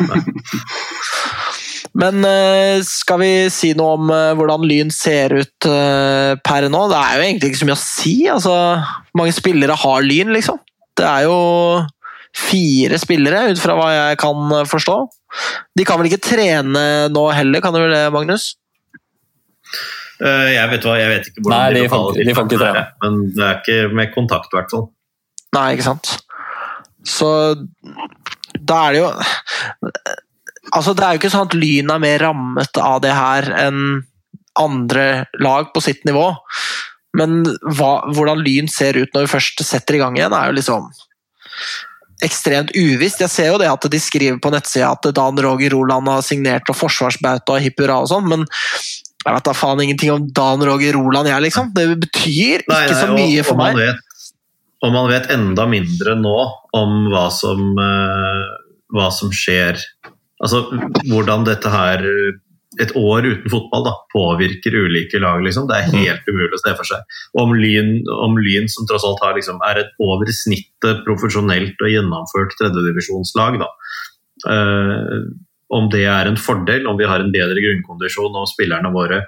(laughs) Men eh, skal vi si noe om eh, hvordan Lyn ser ut eh, per nå? Det er jo egentlig ikke så mye å si. Altså, hvor mange spillere har Lyn, liksom? Det er jo fire spillere, ut fra hva jeg kan forstå. De kan vel ikke trene nå heller, kan de vel det, Magnus? Eh, Jeg vet, hva, jeg vet ikke hvordan Nei, de får lokale ikke- de får ikke er, men det er ikke med kontakt, i hvert fall. Nei, ikke sant. Så da er det jo Altså, det er jo ikke sånn at Lyn er mer rammet av det her enn andre lag på sitt nivå. Men hva, hvordan Lyn ser ut når vi først setter i gang igjen, er jo liksom ekstremt uvisst. Jeg ser jo det at de skriver på nettsida at Dan Roger Roland har signert og forsvarsbauta og hipp hurra og sånn, men jeg vet da faen ingenting om Dan Roger Roland, jeg, liksom. Det betyr ikke nei, så og- mye for og man meg. Vet, og man vet enda mindre nå om hva som, uh, hva som skjer. Altså hvordan dette her et år uten fotball da, påvirker ulike lag. Liksom. Det er helt umulig å se for seg. Om Lyn, om Lyn som tross alt har, liksom, er et over snittet profesjonelt og gjennomført tredjedivisjonslag, da. Uh, om det er en fordel, om vi har en bedre grunnkondisjon og spillerne våre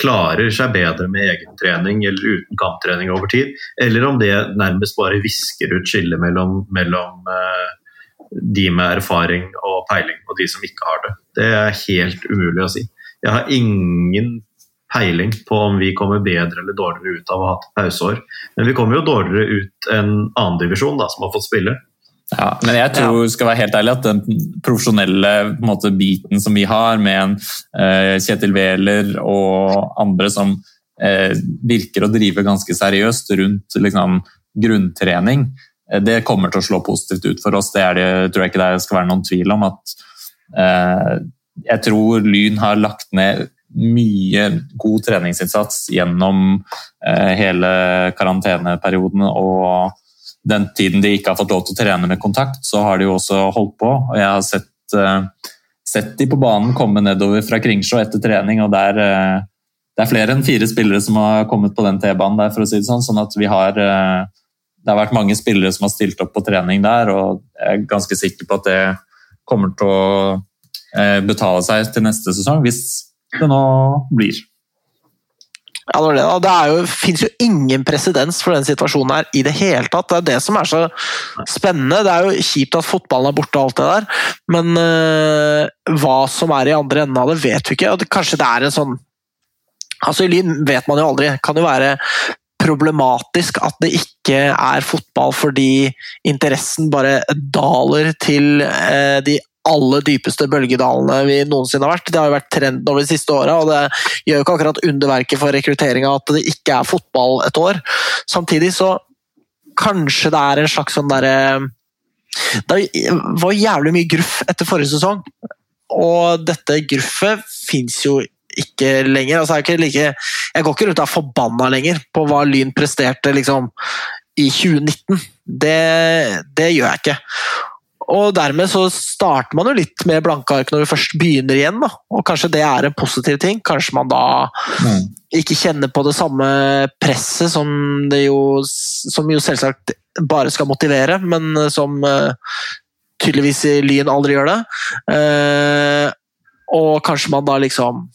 klarer seg bedre med egentrening eller uten kamptrening over tid, eller om det nærmest bare visker ut skillet mellom, mellom uh, de med erfaring og peiling og de som ikke har det. Det er helt umulig å si. Jeg har ingen peiling på om vi kommer bedre eller dårligere ut av å ha hatt pauseår. Men vi kommer jo dårligere ut enn annendivisjon, som har fått spille. Ja, men jeg tror skal være helt ærlig, at den profesjonelle på en måte, biten som vi har, med en uh, Kjetil Wæler og andre som uh, virker å drive ganske seriøst rundt liksom, grunntrening, det kommer til å slå positivt ut for oss. Det, det tror jeg ikke det skal være noen tvil om. at eh, Jeg tror Lyn har lagt ned mye god treningsinnsats gjennom eh, hele karanteneperioden. og den tiden de ikke har fått lov til å trene med kontakt, så har de jo også holdt på. Og jeg har sett, uh, sett de på banen komme nedover fra Kringsjå etter trening, og der, uh, det er flere enn fire spillere som har kommet på den T-banen der, for å si det sånn. Sånn at vi har uh, Det har vært mange spillere som har stilt opp på trening der, og jeg er ganske sikker på at det kommer til å betale seg til neste sesong, hvis det nå blir. Ja, det, det. Jo, finnes jo ingen presedens for den situasjonen her i det hele tatt. Det er det som er så spennende. Det er jo kjipt at fotballen er borte og alt det der, men øh, hva som er i andre enden av det, vet vi ikke. Det, kanskje det er en sånn Altså, I Lyn vet man jo aldri. Kan jo være problematisk at det ikke er fotball fordi interessen bare daler til eh, de aller dypeste bølgedalene vi noensinne har vært. Det har jo vært trenden over de siste åra, og det gjør jo ikke akkurat underverket for rekrutteringa at det ikke er fotball et år. Samtidig så kanskje det er en slags sånn derre Det var jævlig mye gruff etter forrige sesong. og dette gruffet fins jo ikke lenger. Altså, jeg, er ikke like, jeg går ikke rundt og er forbanna lenger på hva Lyn presterte liksom, i 2019. Det, det gjør jeg ikke. Og dermed så starter man jo litt med blanke ark når vi først begynner igjen. Da. Og kanskje det er en positiv ting. Kanskje man da Mm. ikke kjenner på det samme presset som, det jo, som jo selvsagt bare skal motivere, men som uh, tydeligvis i Lyn aldri gjør det. Uh, og kanskje man da liksom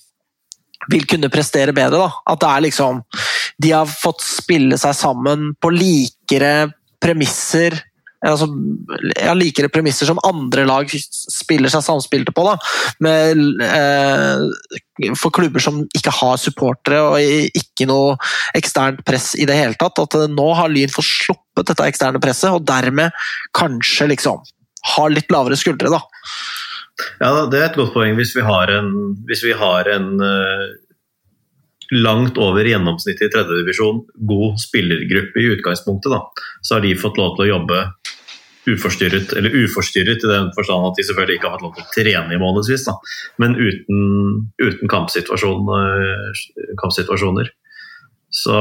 vil kunne prestere bedre. da. At det er liksom De har fått spille seg sammen på likere premisser altså, ja, likere premisser som andre lag spiller seg samspilte på. Da. Med, eh, for klubber som ikke har supportere og ikke noe eksternt press i det hele tatt. At eh, nå har Lyn fått sluppet dette eksterne presset, og dermed kanskje liksom har litt lavere skuldre. da. Ja, Det er et godt poeng. Hvis vi har en, vi har en uh, langt over gjennomsnittet i tredjedivisjon god spillergruppe i utgangspunktet, da, så har de fått lov til å jobbe uforstyrret, eller uforstyrret i den forstand at de selvfølgelig ikke har fått lov til å trene i månedsvis, da, men uten, uten kampsituasjon, uh, kampsituasjoner. Så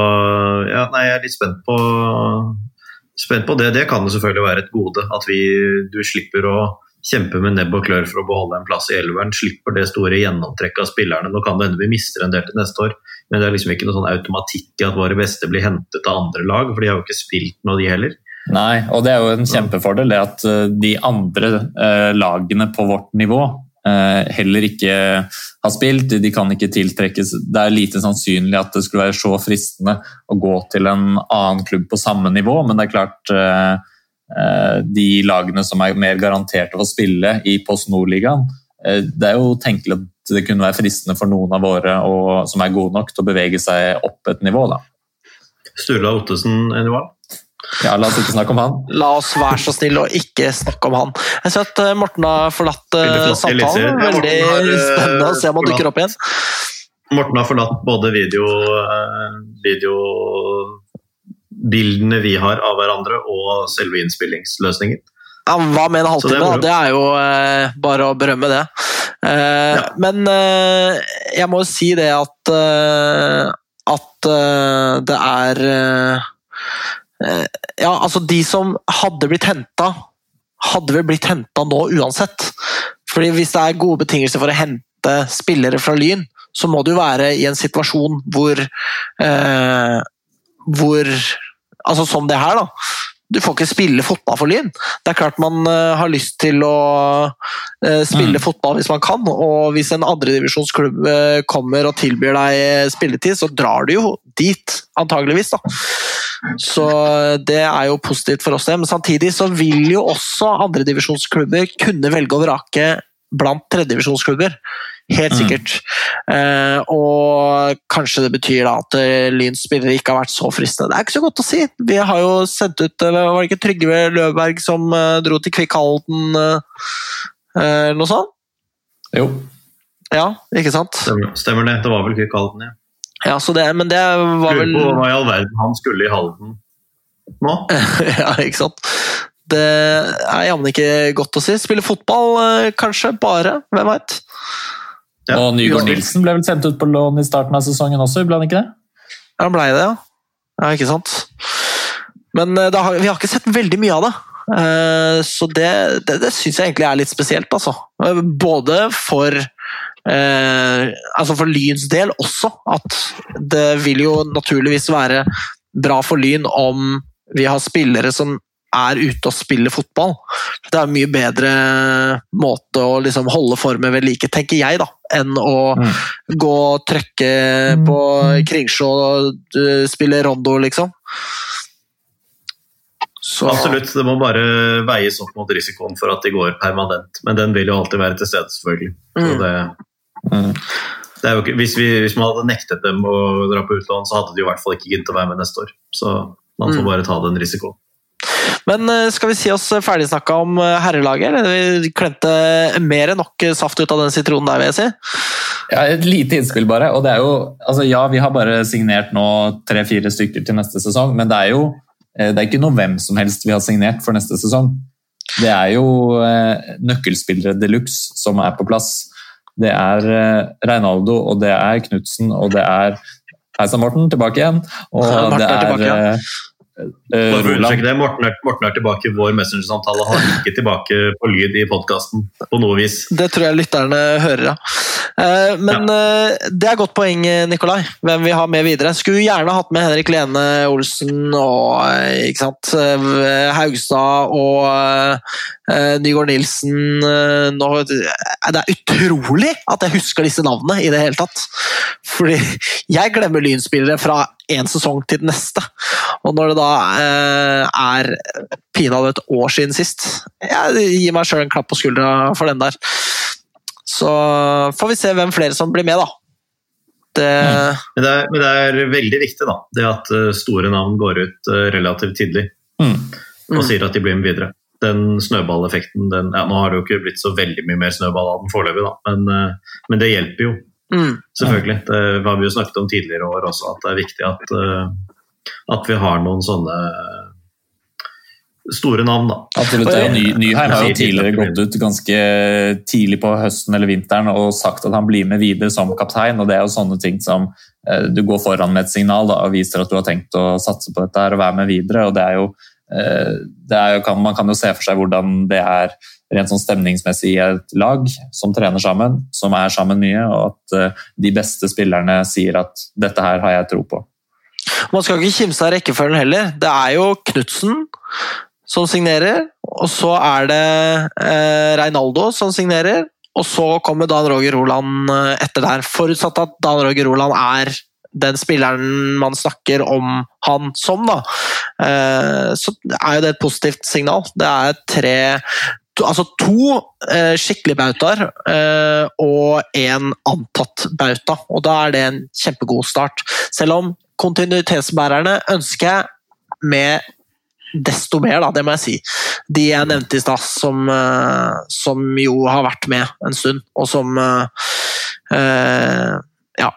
ja, nei, jeg er litt spent på, spent på det. Det kan jo selvfølgelig være et gode. At vi, du slipper å kjempe med nebb og klør for å beholde en plass i elveren. Slipper det store gjennomtrekket av spillerne. Nå kan det hende vi mister en del til neste år, men det er liksom ikke noe sånn automatikk i at våre beste blir hentet av andre lag, for de har jo ikke spilt noe, de heller. Nei, og det er jo en kjempefordel det at eh, de andre eh, lagene på vårt nivå eh, heller ikke har spilt. De kan ikke tiltrekkes Det er lite sannsynlig at det skulle være så fristende å gå til en annen klubb på samme nivå, men det er klart de lagene som er mer garanterte for å spille i Post Nord-ligaen, eh, det er jo tenkelig at det kunne være fristende for noen av våre å, som er gode nok til å bevege seg opp et nivå. da. Sturla Ottesen, Enival? Ja, La oss ikke snakke om han. La oss være så snill og ikke snakke om han. Jeg ser at eh, Morten har forlatt eh, samtalen. Veldig eh, spennende å se om han dukker opp igjen. Morten har forlatt både video, eh, videobildene vi har av hverandre, og selve innspillingsløsningen. Ja, Hva med en halvtime? det det er jo eh, bare å berømme det. Eh, Ja. Men eh, jeg må jo si det at eh, at eh, det er eh, Ja, altså de som hadde blitt henta, hadde vel blitt henta nå uansett. Fordi hvis det er gode betingelser for å hente spillere fra Lyn, så må du jo være i en situasjon hvor eh, hvor Altså som det her, da. Du får ikke spille fotball for Lyn. Det er klart man eh, har lyst til å eh, spille Mm. fotball hvis man kan, og hvis en andredivisjonsklubb uh, kommer og tilbyr deg spilletid, så drar du jo dit, antageligvis. da. Så det er jo positivt for oss, det. Men samtidig så vil jo også andredivisjonsklubber kunne velge å vrake blant tredjedivisjonsklubber. Helt Mm. sikkert. Eh, og kanskje det betyr da at eh, Lyns spillere ikke har vært så fristende. Det er ikke så godt å si. Vi har jo sendt ut eh, Var det ikke Trygve Løvberg som dro til Kvikkhalden, Halden eh, eh, noe sånt? Jo. Ja, ikke sant? Stemmer, stemmer det. Det var vel Kvikkhalden, Halden, ja. Ja, så det, men det var vel hva i all verden han skulle i Halden nå. (laughs) Ja, ikke sant? Det er jammen ikke godt å si. Spille fotball, eh, kanskje. Bare. Hvem veit? Ja, og Nygaard. Nilsen ble vel sendt ut på lån i starten av sesongen også, ble han ikke det? Ja, han blei det, ja. Ja, ikke sant. Men eh, det har, vi har ikke sett veldig mye av det. Eh, Så det, det, det syns jeg egentlig er litt spesielt, altså. Både for eh, altså for Lyns del også, at det vil jo naturligvis være bra for Lyn om vi har spillere som er ute og spiller fotball. Det er en mye bedre måte å liksom holde formen ved like, tenker jeg, da, enn å Mm. gå og trykke på Kringsjå og uh, spille rondo, liksom. Så, Absolutt, det må bare veies opp mot risikoen for at de går permanent. Men den vil jo alltid være til stede, selvfølgelig. Så Mm. det, Mm. det er jo ikke, hvis, vi, hvis man hadde nektet dem å dra på utlån, så hadde de i hvert fall ikke giddet å være med neste år. Så man får Mm. bare ta den risikoen. Men eh, skal vi si oss ferdigsnakka om eh, herrelaget? Vi klemte mer enn nok saft ut av den sitronen der, vil jeg si. Ja, Et lite innspill, bare. og det er jo, altså Ja, vi har bare signert nå tre-fire stykker til neste sesong, men det er jo eh, det er ikke noe hvem som helst vi har signert for neste sesong. Det er jo eh, nøkkelspillere de luxe som er på plass. Det er eh, Reinaldo, og det er Knutsen, og det er Heisan Morten, tilbake igjen. Og Ja, det er tilbake, ja. Understreke det, Morten er, Morten er tilbake i vår messengersamtale. Han er ikke tilbake på lyd i podkasten på noe vis. Det tror jeg lytterne hører, ja. Eh, Men ja. det er godt poeng, Nikolai. Hvem vi har med videre. Skulle gjerne hatt med Henrik Lene Olsen og eh, ikke sant, eh, Haugstad og eh, Nygaard Nilsen. eh, Nå, det er utrolig at jeg husker disse navnene i det hele tatt. Fordi jeg glemmer Lynspillere fra én sesong til den neste. Og når det da eh, er pinadø et år siden sist Jeg gir meg sjøl en klapp på skuldra for den der. Så får vi se hvem flere som blir med, da. Det, Men det, er, men det er veldig viktig da, det at eh, store navn går ut eh, relativt tidlig Mm. og Mm. sier at de blir med videre. Den snøballeffekten den, ja, Nå har det jo ikke blitt så veldig mye mer snøball av den foreløpig, da, men, eh, men det hjelper jo. mm, Selvfølgelig. Det har vi jo snakket om tidligere år også, at det er viktig at, at vi har noen sånne store navn, da. Absolutt. ja. Ny, Nyheim har jo tidligere gått ut ganske tidlig på høsten eller vinteren og sagt at han blir med videre som kaptein. og Det er jo sånne ting som eh, du går foran med et signal da, og viser at du har tenkt å satse på dette her og være med videre. og det er jo, eh, det er jo kan, Man kan jo se for seg hvordan det er rent sånn stemningsmessig i et lag som trener sammen, som er sammen mye, og at eh, de beste spillerne sier at 'dette her har jeg tro på'. Man skal ikke kimse av rekkefølgen heller. Det er jo Knutsen som signerer, og så er det eh, Reinaldo som signerer, og så kommer Dan Roger Roland eh, etter der. Forutsatt at Dan Roger Roland er den spilleren man snakker om han som, da. Eh, så er jo det et positivt signal. Det er tre to, Altså to eh, skikkelige bautaer eh, og én antatt bauta, og da er det en kjempegod start. Selv om kontinuitetsbærerne ønsker jeg med desto mer, da, det må jeg si. De jeg nevnte i stad, som, eh, som jo har vært med en stund, og som eh, eh, ja,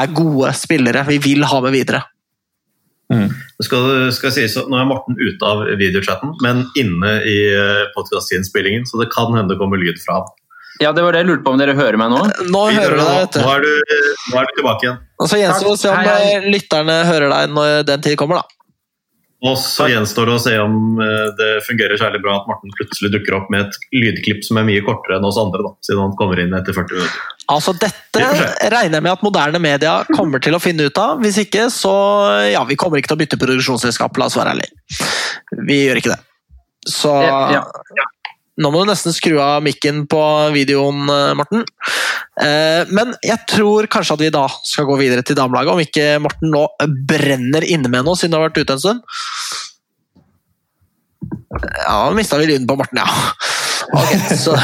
er gode spillere vi vil ha med videre. Mm. Skal, skal sies at Nå er Morten ute av videochatten, men inne i podkastinnspillingen, så det kan hende det kommer lyd fra ham. Ja, det var det jeg lurte på om dere hører meg nå. Nå Vi hører du deg, vet Nå er du, nå er du tilbake igjen. Og så gjenstår det å se om Hei, hei. eh, lytterne hører deg når den tid kommer, da. Og så gjenstår det å se om eh, det fungerer særlig bra at Morten plutselig dukker opp med et lydklipp som er mye kortere enn oss andre, da, siden han kommer inn etter 40 minutter. Altså, dette regner jeg med at moderne media kommer til å finne ut av. Hvis ikke, så ja, vi kommer ikke til å bytte produksjonsselskap, la oss være ærlige. Vi gjør ikke det. Så Ja, nå må du nesten skru av mikken på videoen, eh, Morten. Eh, Men jeg tror kanskje at vi da skal gå videre til damelaget, om ikke Morten nå brenner inne med noe, siden du har vært ute en stund. Ja, mista vi lyden på Morten, ja. Ok, så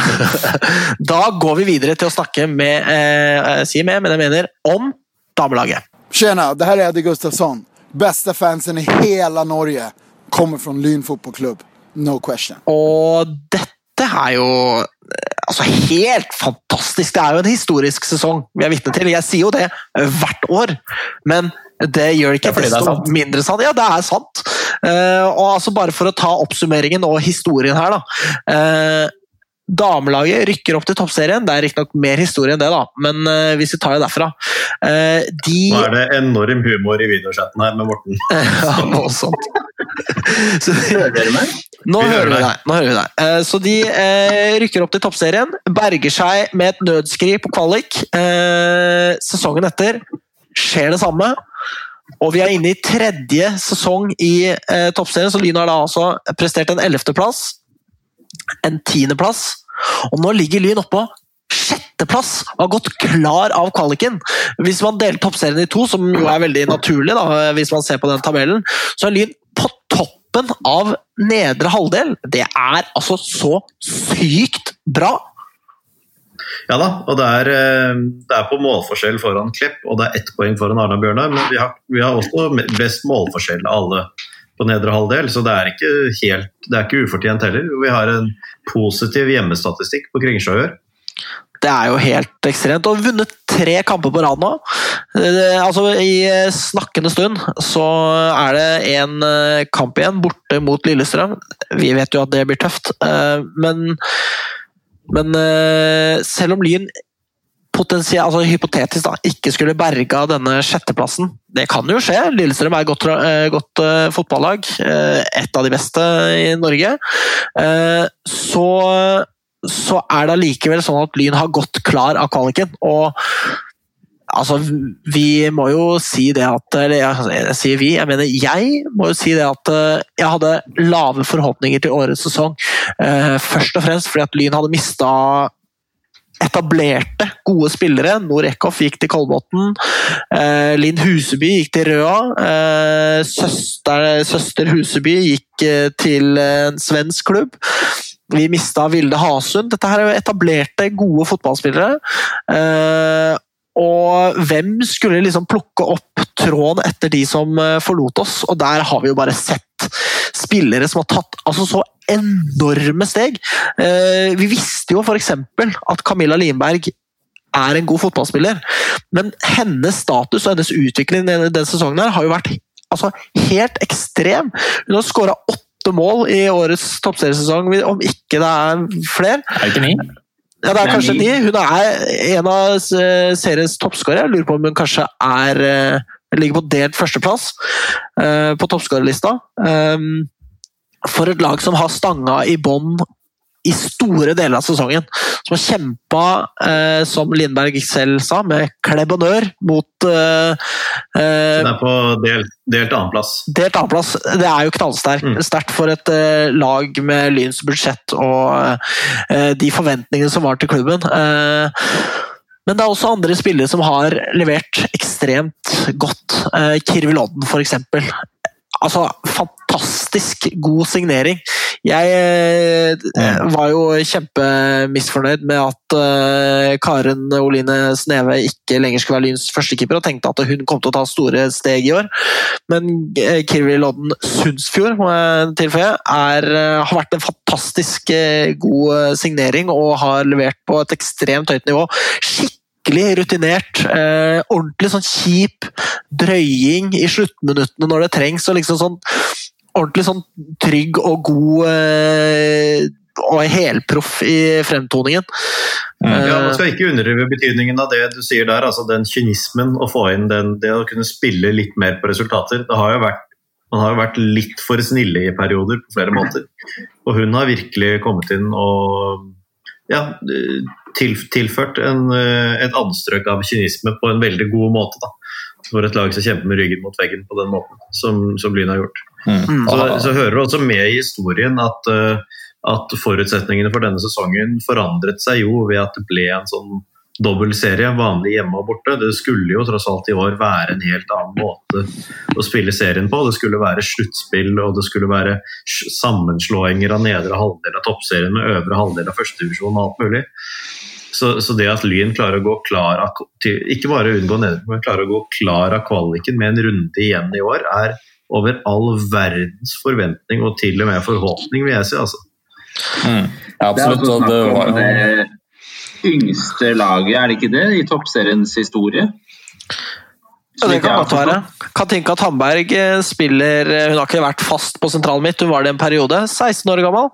(laughs) Da går vi videre til å snakke med eh, Si med, men jeg mener om damelaget. Tjena, det her er Eddie Gustafsson. Beste fansen i hele Norge kommer fra Lyn fotballklubb. No question. Og dette er jo eh, altså helt fantastisk. Det er jo en historisk sesong vi er vitne til. Jeg sier jo det hvert år, men det gjør ikke det desto sant. mindre sant. Ja, det er sant. Eh, og altså Bare for å ta oppsummeringen og historien her, da. Damelaget rykker opp til toppserien. Det er riktignok mer historie enn det, da, men uh, hvis vi tar det derfra Uh, De Nå er det enorm humor i videochatten her med Morten. (laughs) Ja, sånt. (laughs) Så, Hører dere meg? Nå Vi hører vi deg. deg. Nå hører vi deg. Eh, Så de rykker opp til toppserien, berger seg med et nødskri på kvalik. Sesongen etter skjer det samme. Og vi er inne i tredje sesong i eh, toppserien, så Lyn har da altså prestert en ellevteplass, en tiendeplass, og nå ligger Lyn oppå sjetteplass og har gått klar av kvaliken. Hvis man deler toppserien i to, som jo er veldig naturlig da, hvis man ser på den tabellen, så er Lyn på toppen av nedre halvdel. Det er altså så sykt bra! Ja da, og det er, eh, det er på målforskjell foran Klepp, og det er ett poeng foran Arna Bjørnar, men vi har, vi har også best målforskjell av alle på nedre halvdel, så det er ikke helt, det er ikke ufortjent heller. Vi har en positiv hjemmestatistikk på Kringsjøer. Det er jo helt ekstremt. Og vunnet tre kamper på rad nå. Eh, altså, I snakkende stund så er det en eh, kamp igjen, borte mot Lillestrøm. Vi vet jo at det blir tøft, eh, men, men selv om Lyn potensielt, altså hypotetisk da, ikke skulle berga denne sjetteplassen. Det kan jo skje. Lillestrøm er et godt, godt uh, fotballag. Uh, et av de beste i Norge. Så, så er det allikevel sånn at Lyn har gått klar av kvaliken. og Altså, vi må jo si det at Eller jeg, jeg, sier vi, jeg mener jeg må jo si det at jeg hadde lave forhåpninger til årets sesong. Først og fremst fordi at Lyn hadde mista etablerte, gode spillere. Nord Eckhoff gikk til Kolbotn. Eh, Linn Huseby gikk til Røa. Eh, søster, søster, Huseby gikk eh, til en svensk klubb. Vi mista Vilde Hasund. Dette her er etablerte, gode fotballspillere. Eh, og hvem skulle liksom plukke opp tråden etter de som eh, forlot oss? Og der har vi jo bare sett spillere som har tatt altså så enorme steg. Eh, vi visste jo f.eks. at Camilla Limberg er en god fotballspiller, men hennes status og hennes utvikling denne, denne sesongen her har jo vært altså, helt ekstrem. Hun har skåra åtte mål i årets toppseriesesong, om ikke det er flere. Er det ikke ni? Ja, det er kanskje ni. Hun er en av seriens toppskårere. Lurer på om hun kanskje er eh, ligger på delt førsteplass på toppskårerlista. Um, for et lag som har stanga i bånn i store deler av sesongen. Som har kjempa, eh, som Lindberg selv sa, med klebb og nør mot eh, eh, Den er på delt, delt annenplass. Delt annenplass. Det er jo knallsterkt mm. Sterkt for et eh, lag med Lyns budsjett og eh, de forventningene som var til klubben. Eh, men det er også andre spillere som har levert ekstremt godt. Eh, Kirvi Lodden, f.eks. Altså, fantastisk god signering. Jeg eh, var jo kjempemisfornøyd med at uh, Karen Oline Sneve ikke lenger skulle være Lyns førstekeeper, og tenkte at hun kom til å ta store steg i år. Men uh, Kirvi Lodden Sundsfjord må jeg tilføye, er, har vært en fantastisk god signering og har levert på et ekstremt høyt nivå. Skikkelig skikkelig rutinert. Eh, ordentlig sånn kjip drøying i sluttminuttene når det trengs. og liksom sånn Ordentlig sånn trygg og god eh, og helproff i fremtoningen. Mm. Ja, Man skal ikke underdrive betydningen av det du sier der. altså Den kynismen å få inn den, det å kunne spille litt mer på resultater. Det har jo vært man har jo vært litt for snille i perioder på flere måter. Og hun har virkelig kommet inn og ja, til, tilført en, eh, et anstrøk av kynisme på en veldig god måte. Da. For et lag som kjemper med ryggen mot veggen på den måten, som, som Lyn har gjort. Mm. Så, så, hører du også med i historien at, eh, at, forutsetningene for denne sesongen forandret seg jo ved at det ble en sånn dobbeltserie, vanlig hjemme og borte. Det skulle jo tross alt i år være en helt annen måte å spille serien på. Det skulle være sluttspill og det skulle være sammenslåinger av nedre halvdel av toppserien med øvre halvdel av førstedivisjon og alt mulig. Så, så, det at Lyn klarer å gå klar av, ikke bare unngå nedrykk, men klarer å gå klar av kvaliken med en runde igjen i år, er over all verdens forventning og til og med forhåpning, vil jeg si. altså. Mm. Ja, absolutt. Og det var jo yngste laget, er det ikke det, i toppseriens historie? Ja, det kan godt være. Katinka Tandberg eh, spiller eh, Hun har ikke vært fast på sentralen mitt, hun var det en periode. 16 år gammel.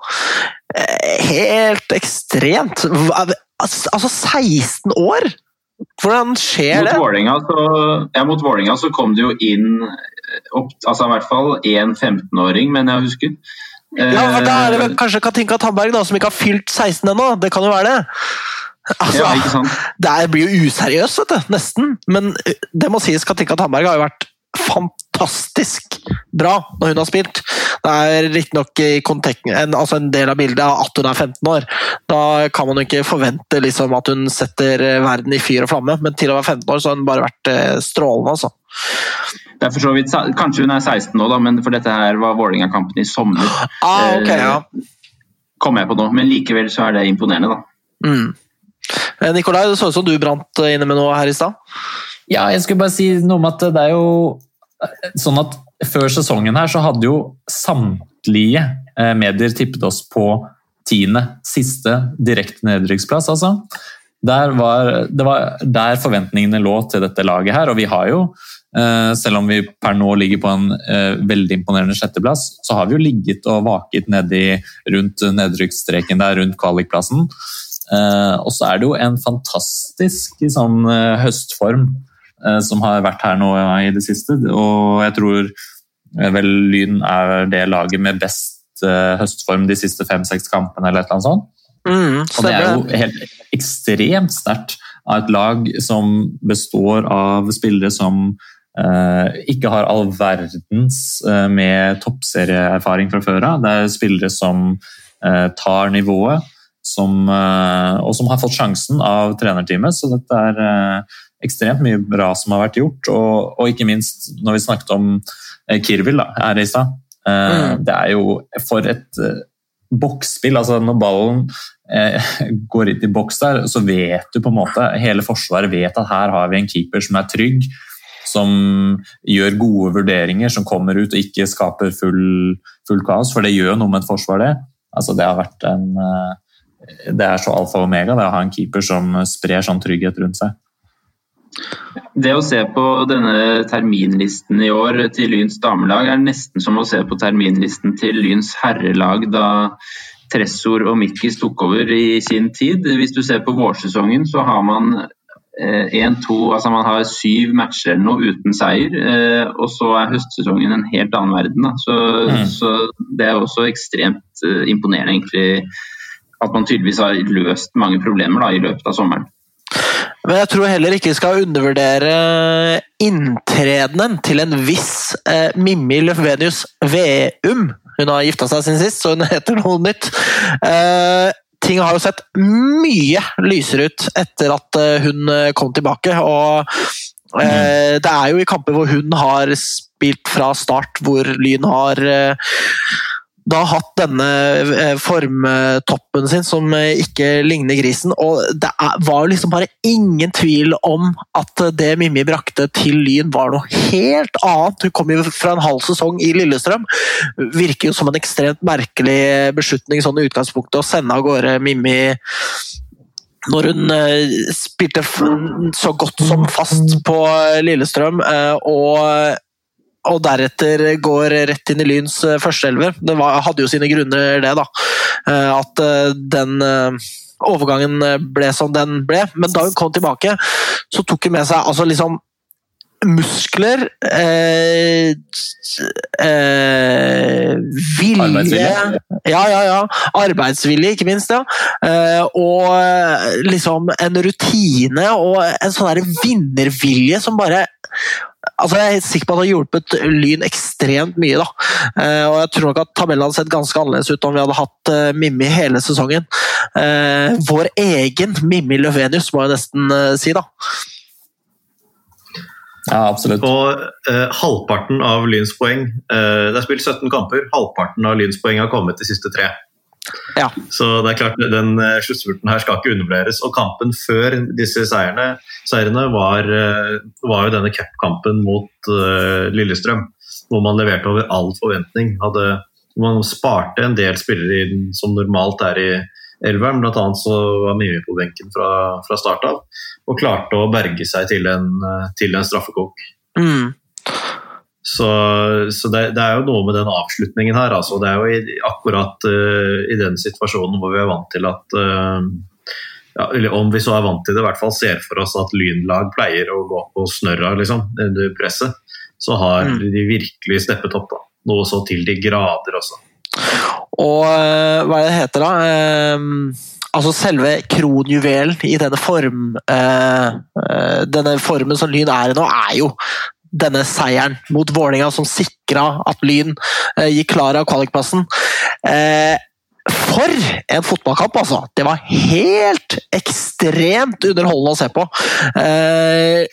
Eh, helt ekstremt. Altså, 16 år! Hvordan skjer mot det? Vålinga så, ja, mot Vålinga så kom det jo inn opp, altså i hvert fall én 15-åring, men jeg husker. Ja, Da er det vel kanskje Katinka Tandberg da, som ikke har fylt 16 ennå? Det kan jo være det? Altså, ja, ikke sant? Det blir jo useriøst, vet du. Nesten. Men eh, det må sies, Katinka Tandberg har jo vært fantastisk bra når hun har spilt. Det er riktignok en, altså en del av bildet av at hun er 15 år. Da kan man jo ikke forvente liksom, at hun setter eh, verden i fyr og flamme, men til å være 15 år så har hun bare vært eh, strålende. altså. Vidt, Kanskje hun er 16 nå, da, men for dette her var Vålerenga-kampen i sommer. Ah, okay, ja. Kommer jeg på nå, men likevel så er det imponerende, da. Mm. Eh, Nikolai, det så ut som du brant inne med noe her i stad? Ja, jeg skulle bare si noe om at det er jo sånn at før sesongen her så hadde jo samtlige eh, medier tippet oss på tiende, siste direkte nedrykksplass, altså. Der var, det var der forventningene lå til dette laget her, og vi har jo eh, selv om vi per nå ligger på en eh, veldig imponerende sjetteplass, så har vi jo ligget og vaket nedi rundt nedrykksstreken der, rundt kvalikplassen. Eh, og så er det jo en fantastisk sånn, høstform som har vært her nå i det siste. Og jeg tror vel Lyn er det laget med best høstform de siste fem-seks kampene, eller et eller annet sånt. Mm, og det er jo helt ekstremt sterkt av et lag som består av spillere som eh, ikke har all verdens eh, med toppserieerfaring fra før av. Det er spillere som eh, tar nivået, som, eh, og som har fått sjansen av trenerteamet. Så dette er eh, ekstremt mye bra som har vært gjort. Og, og ikke minst når vi snakket om eh, Kirvil da, her i stad. Mm. Det er jo for et boksspill. altså Når ballen (laughs) går inn i boks der, så vet du på en måte Hele Forsvaret vet at her har vi en keeper som er trygg, som gjør gode vurderinger, som kommer ut og ikke skaper full, full kaos. For det gjør noe med et forsvar, det. Altså, det har vært en Det er så alfa og omega det å ha en keeper som sprer sånn trygghet rundt seg. Det å se på denne terminlisten i år til Lyns damelag er nesten som å se på terminlisten til Lyns herrelag da Tressor og Mikkis tok over i sin tid. Hvis du ser på vårsesongen, så har man eh, to Altså man har syv matcher eller noe uten seier. Eh, og så er høstsesongen en helt annen verden. Så, mm. så, det er også ekstremt eh, imponerende, egentlig, at man tydeligvis har løst mange problemer da, i løpet av sommeren. Men jeg tror heller ikke vi skal undervurdere inntredenen til en viss eh, Mimmi Løfvenius Veum. Hun har gifta seg siden sist, så hun (laughs) heter noe nytt. Eh, ting har jo sett mye lysere ut etter at eh, hun eh, kom tilbake. og eh, Det er jo i kamper hvor hun har spilt fra start, hvor Lyn har eh, da hatt denne eh, formtoppen sin som eh, ikke ligner grisen. Og det var liksom bare ingen tvil om at det Mimmi brakte til Lyn var noe helt annet. Hun kom jo fra en halv sesong i Lillestrøm. Virker jo som en ekstremt merkelig beslutning sånn i utgangspunktet å sende av gårde Mimmi når hun eh, spilte så godt som fast på Lillestrøm og og deretter går rett inn i Lyns eh, førsteelver. Det var, hadde jo sine grunner, det, da. Eh, at eh, den overgangen ble som den ble. Men da hun kom tilbake, så tok hun med seg altså liksom muskler eh, eh, Vilje Ja, ja, ja. Arbeidsvilje, ikke minst. ja. Eh, og liksom en rutine og en sånn vinnervilje som bare Altså, jeg er sikker på at det har hjulpet Lyn ekstremt mye. da. Eh, og Jeg tror nok at tabellen hadde sett ganske annerledes ut om vi hadde hatt uh, Mimmi hele sesongen. Uh, vår egen Mimmi Løvenius, må jeg nesten si. da. Ja, absolutt. Og halvparten av Lyns poeng Det er spilt 17 kamper. Halvparten av Lyns poeng har kommet de siste tre. Ja. Så det er klart, den eh, sluttspurten her skal ikke undervurderes. Og kampen før disse seierne, seirene var, eh, var jo denne cupkampen mot uh, Lillestrøm. Hvor man leverte over all forventning. Hadde, man sparte en del spillere inn, som normalt er i elveren. Blant annet så var Mimi på benken fra, fra start av. Og klarte å berge seg til en, til en straffekok. Mm. Så, så det, det, er jo noe med den avslutningen her. Altså. Det er jo i, akkurat uh, i den situasjonen hvor vi er vant til at uh, ja, eller Om vi så er vant til det, i hvert fall ser for oss at lynlag pleier å gå på snørra liksom, under presset, så har mm. de virkelig steppet opp. da. Noe så til de grader også. Og uh, hva er det heter, da? altså Selve kronjuvelen i denne form denne formen som Lyn er i nå, er jo denne seieren mot Vålinga som sikra at Lyn eh, gikk klar av kvalikplassen. Eh, for en fotballkamp, altså! Det var helt ekstremt underholdende å se på. Eh,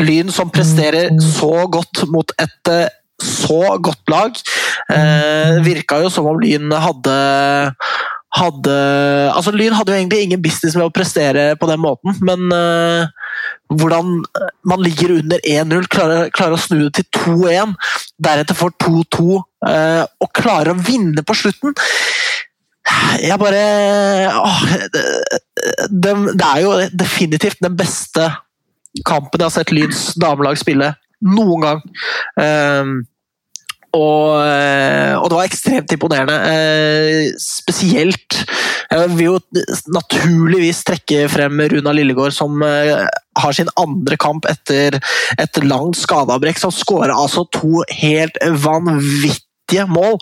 Lyn som presterer så godt mot et eh, så godt lag. Eh, virka jo som om Lyn hadde hadde altså Lyn hadde jo egentlig ingen business med å prestere på den måten, men uh, hvordan man ligger under 1-0, klarer, klarer, å snu det til 2-1, deretter får 2-2 uh, eh, og klarer å vinne på slutten jeg bare åh, det, det er jo definitivt den beste kampen jeg har sett Lyns damelag spille noen gang. Um, og, eh, og, det var ekstremt imponerende. Eh, spesielt Jeg vil jo naturligvis trekke frem Runa Lillegård, som eh, har sin andre kamp etter et langt skadeavbrekk, som skårer altså to helt vanvittige viktige mål.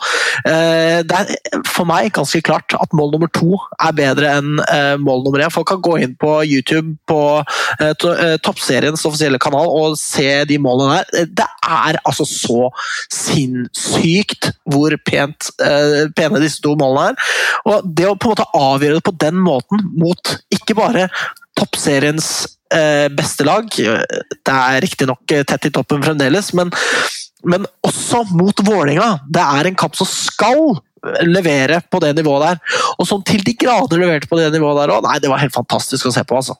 Eh, det er for meg ganske klart at mål nummer to er bedre enn eh, mål nummer én. Folk kan gå inn på YouTube på eh, Toppseriens offisielle kanal og se de målene der. Det er altså så sinnssykt hvor pent, pene disse to målene er. Og det å på en måte avgjøre det på den måten mot ikke bare toppseriens beste lag. Det er riktignok tett i toppen fremdeles, men men også mot Vålerenga. Det er en kamp som skal levere på det nivået der. Og som til de grader leverte på det nivået der òg. Nei, det var helt fantastisk å se på, altså.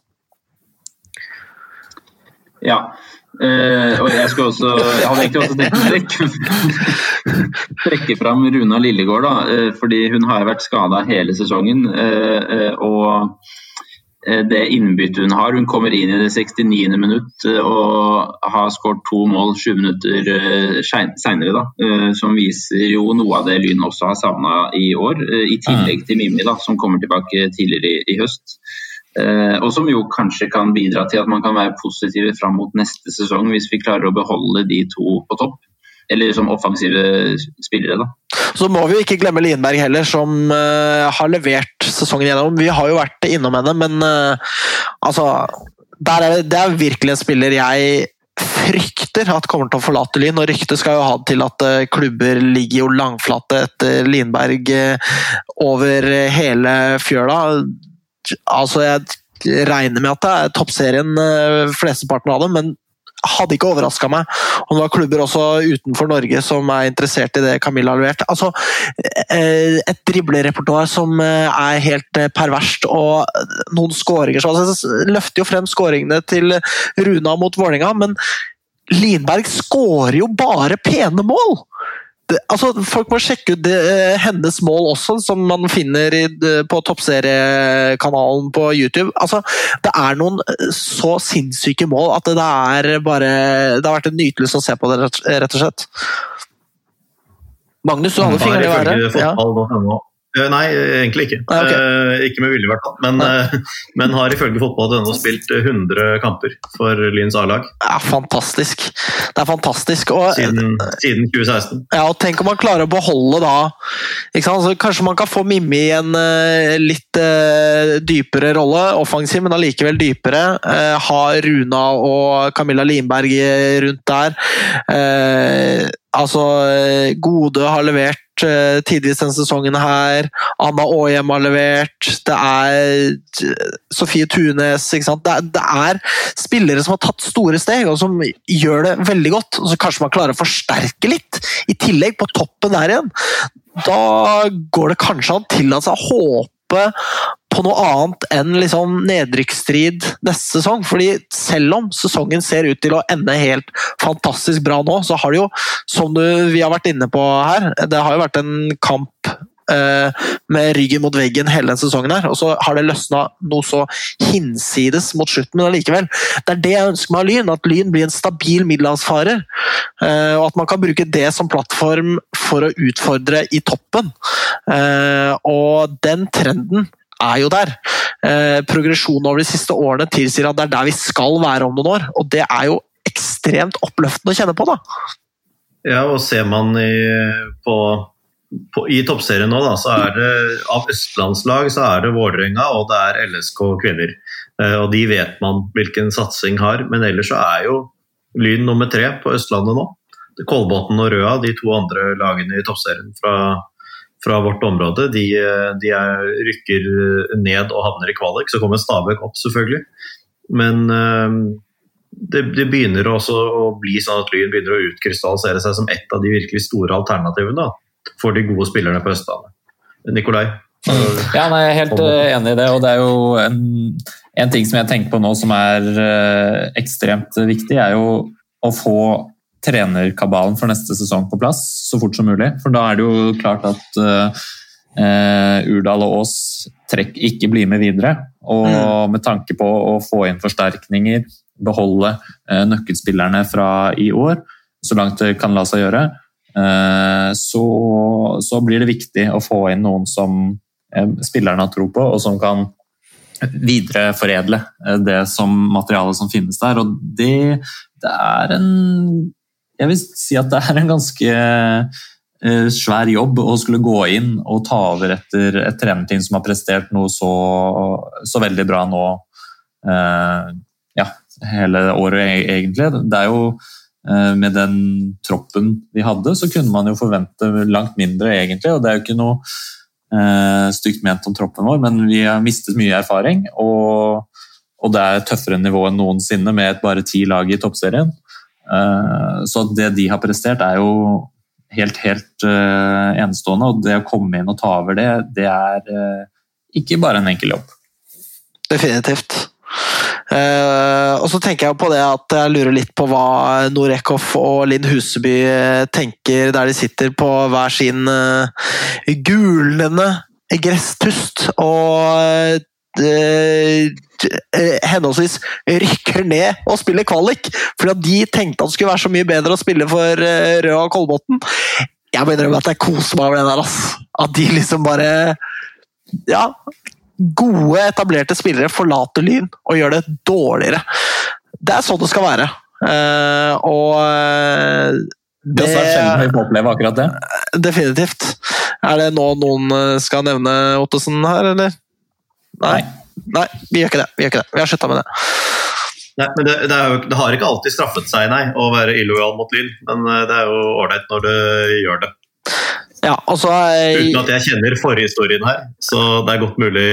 Ja. Uh, og jeg også Jeg hadde egentlig også tenkt å trekke, trekke fram Runa Lillegård, da, uh, fordi hun har vært skada hele sesongen. Og Eh, det innbyttet hun har. Hun kommer inn i det 69. minutt eh, og har skåret to mål sju minutter eh, seinere, som viser jo noe av det Lyn også har savna i år. I tillegg til Mimmi, da, som kommer tilbake tidligere i, i høst. Og som jo kanskje kan bidra til at man kan være positive fram mot neste sesong, hvis vi klarer å beholde de to på topp eller som offensive spillere. da. Så må vi jo ikke glemme Linberg heller, som uh, har levert sesongen gjennom. Vi har jo vært innom henne, men uh, altså er, Det er virkelig en spiller jeg frykter at kommer til å forlate Lyn. og Ryktet skal jo ha det til at uh, klubber ligger jo langflate etter Linberg over hele fjøla. Altså, jeg regner med at det er toppserien flesteparten av dem, men hadde ikke overraska meg om det var klubber også utenfor Norge som er interessert i det Camilla har levert. Altså, eh, et driblerepertoar som eh, er helt eh, perverst, og noen skåringer som altså, Løfter jo frem skåringene til Runa mot Vålerenga, men Linberg skårer jo bare pene mål! Altså, Folk må sjekke ut det, eh, hennes mål også, som man finner i, på toppseriekanalen på YouTube. Altså, Det er noen eh, så sinnssyke mål at det er bare Det har vært en nytelse å se på det, rett og slett. Magnus, du hadde fingeren i været. Ja. Eh, nei, egentlig ikke. Nei, okay. Eh, ikke med vilje, i hvert fall. Men, eh, men, har ifølge fotball.no spilt 100 kamper for Lyns A-lag. Ja, fantastisk. Det er fantastisk. Og, siden, siden, 2016. Ja, og Tenk om man klarer å beholde da altså, Kanskje man kan få Mimmi i en uh, litt uh, dypere rolle, offensiv, men allikevel dypere. Uh, ha Runa og Camilla Limberg rundt der. altså, Gode har levert uh, tidvis denne sesongen her. Anna Aahjem har levert. Det er uh, Sofie Tunes. Det er, det, er, spillere som har tatt store steg, og som gjør det veldig godt. Og så kanskje man klarer å forsterke litt, i tillegg, på toppen der igjen. Da går det kanskje an seg å håpe på noe annet enn liksom nedrykksstrid neste sesong. fordi selv om sesongen ser ut til å ende helt fantastisk bra nå, så har det jo, som du, vi har vært inne på her, det har jo vært en kamp eh, med ryggen mot veggen hele den sesongen her, og så har det løsna noe så hinsides mot slutten, men allikevel. Det er det jeg ønsker meg av Lyn, at Lyn blir en stabil middelhavsfarer. Eh, og at man kan bruke det som plattform for å utfordre i toppen. Eh, og den trenden er jo der. Eh, progresjonen over de siste årene tilsier at det er der vi skal være om noen år. Og det er jo ekstremt oppløftende å kjenne på, da. Ja, og ser man i, på, på, i toppserien nå, da, så er det av østlandslag så er det Vålerenga og det er LSK kvinner. Eh, og de vet man hvilken satsing har, men ellers så er jo Lyn nummer tre på Østlandet nå. Kolbotn og Røa, de to andre lagene i toppserien fra fra vårt område. De, de er, rykker ned og havner i kvalik. Så kommer Stabæk opp, selvfølgelig. Men uh, det, det, begynner også å bli sånn at Lyn begynner å utkrystallisere seg som et av de virkelig store alternativene da, for de gode spillerne på Østlandet. Nikolai? Ja, nei, Jeg er helt enig i det. og det er jo en, en, ting som jeg tenker på nå som er ekstremt viktig, er jo å få trenerkabalen for neste sesong på plass så fort som mulig. For da er det jo klart at uh, Urdal og Aas trekk ikke blir med videre. Og med tanke på å få inn forsterkninger, beholde uh, nøkkelspillerne fra i år, så langt det kan la seg gjøre, uh, så, så blir det viktig å få inn noen som spillerne har tro på, og som kan videreforedle det som materialet som finnes der. Og det, det er en Jeg vil si at det er en ganske svær jobb å skulle gå inn og ta over etter et trenerteam som har prestert noe så, så veldig bra nå ja, hele året, e-, egentlig. Det er jo Eh, med den troppen vi hadde, så kunne man jo forvente langt mindre, egentlig. Og det er jo ikke noe uh, stygt ment om troppen vår, men vi har mistet mye erfaring. Og, og det er tøffere nivå enn noensinne med et bare ti lag i toppserien. Uh, så det de har prestert, er jo helt, helt uh, enestående. Og det å komme inn og ta over det, det er ikke bare en enkel jobb. Definitivt. Uh, og så tenker jeg på det at jeg lurer litt på hva Norekoff og Linn Huseby eh, tenker der de sitter på hver sin uh, gulnende gresstust og henholdsvis rykker ned og spiller kvalik. Fordi at de tenkte at det skulle være så mye bedre å spille for Røa og Kolbotn. Jeg mener at jeg koser meg over det der. Ass. At de liksom bare ja, gode, etablerte spillere forlater Lyn og gjør det dårligere. Det er sånn det skal være. Og det, det er svært sjelden vi får oppleve akkurat det. Definitivt. Er det nå noen eh, skal nevne Ottesen her, eller? Nei. Nei, vi gjør ikke det. Vi, gjør ikke det. vi har slutta med det. Nei, men det, det, jo, det, har ikke alltid straffet seg nei, å være illojal mot Lyn, men eh, det er jo ålreit når du gjør det. Ja, altså, jeg... Uten at jeg kjenner forhistorien her, så det er godt mulig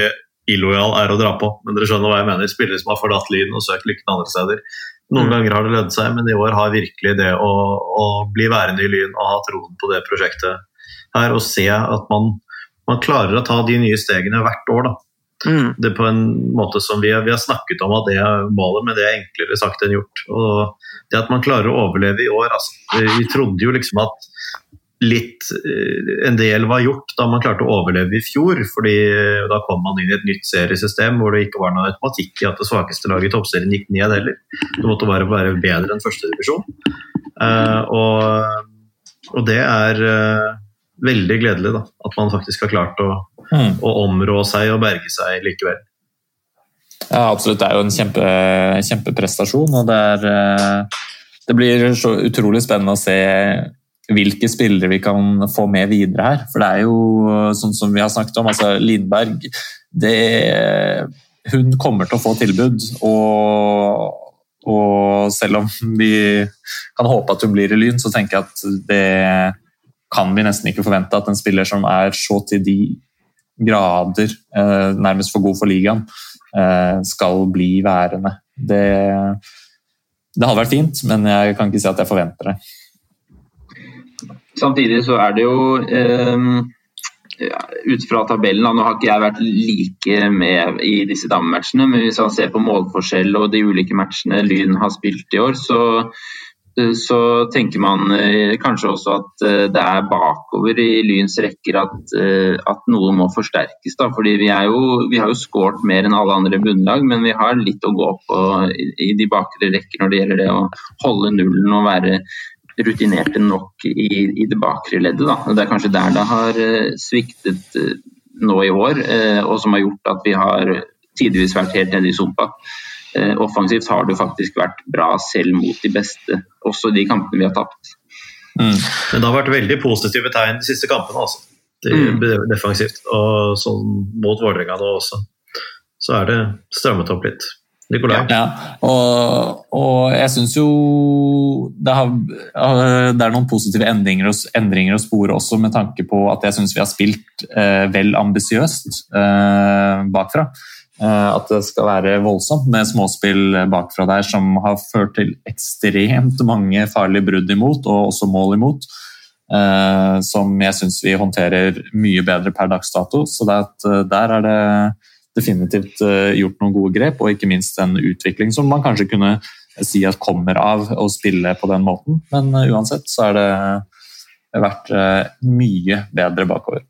illojal er å dra på. Men dere skjønner hva jeg mener. Spillere som har forlatt Lyn og søkt lykken andre steder. Noen mm. ganger har det lønt seg, men i år har virkelig det å, å, bli værende i Lyn og ha troen på det prosjektet her, og se at man, man klarer å ta de nye stegene hvert år. da. Mm. Det på en måte som vi vi har, snakket om at det er målet, men det er enklere sagt enn gjort. Og det at man klarer å overleve i år altså, Vi trodde jo liksom at litt eh, En del var gjort da man klarte å overleve i fjor. fordi eh, Da kom man inn i et nytt seriesystem hvor det ikke var noe automatikk i at det svakeste laget i toppserien gikk ned heller. Det måtte bare være bedre enn førstedivisjon. Uh, og, og det er uh, veldig gledelig da, at man faktisk har klart å, mm. å områ seg og berge seg likevel. Ja, absolutt. Det er jo en kjempe, kjempeprestasjon. og det, er, det blir så utrolig spennende å se hvilke spillere vi kan få med videre her. For det er jo sånn som vi har snakket om, altså Lindberg det, Hun kommer til å få tilbud. Og, og, selv om vi kan håpe at hun blir i Lyn, så tenker jeg at det kan vi nesten ikke forvente at en spiller som er så til de grader eh, nærmest for god for ligaen, eh, skal bli værende. Det, det hadde vært fint, men jeg kan ikke si at jeg forventer det. Samtidig så er det jo eh, ut fra tabellen, Nå har ikke jeg vært like med i disse damematchene, men hvis man ser på målforskjell og de ulike matchene Lyn har spilt i år, så, så tenker man eh, kanskje også at eh, det er bakover i Lyns rekker at, eh, at noe må forsterkes. Da. Fordi vi, jo, vi har jo skåret mer enn alle andre bunnlag, men vi har litt å gå på i, de bakre rekker når det gjelder det å holde nullen og være rutinerte nok i, i det bakre leddet. Da. Det er kanskje der det har eh, sviktet eh, nå i år, eh, og som har gjort at vi har tidvis vært helt nede i sumpa. Offensivt har det faktisk vært bra selv mot de beste, også de kampene vi har tapt. Mm. Men det har vært veldig positive tegn de siste kampene, altså. Mm. defensivt. Og sånn mot Vålerenga nå også. Så er det strammet opp litt. Nikolai? Ja, og, og, jeg syns jo det, har, det, er noen positive endringer, endringer å spore også, med tanke på at jeg syns vi har spilt eh, vel ambisiøst eh, bakfra. Eh, at det skal være voldsomt med småspill bakfra der som har ført til ekstremt mange farlige brudd imot, og også mål imot. Eh, som jeg syns vi håndterer mye bedre per dags dato. Så eh, der er det definitivt gjort noen gode grep, og ikke minst en utvikling som man kanskje kunne si at kommer av å spille på den måten. Men uansett så er det vært mye bedre bakover.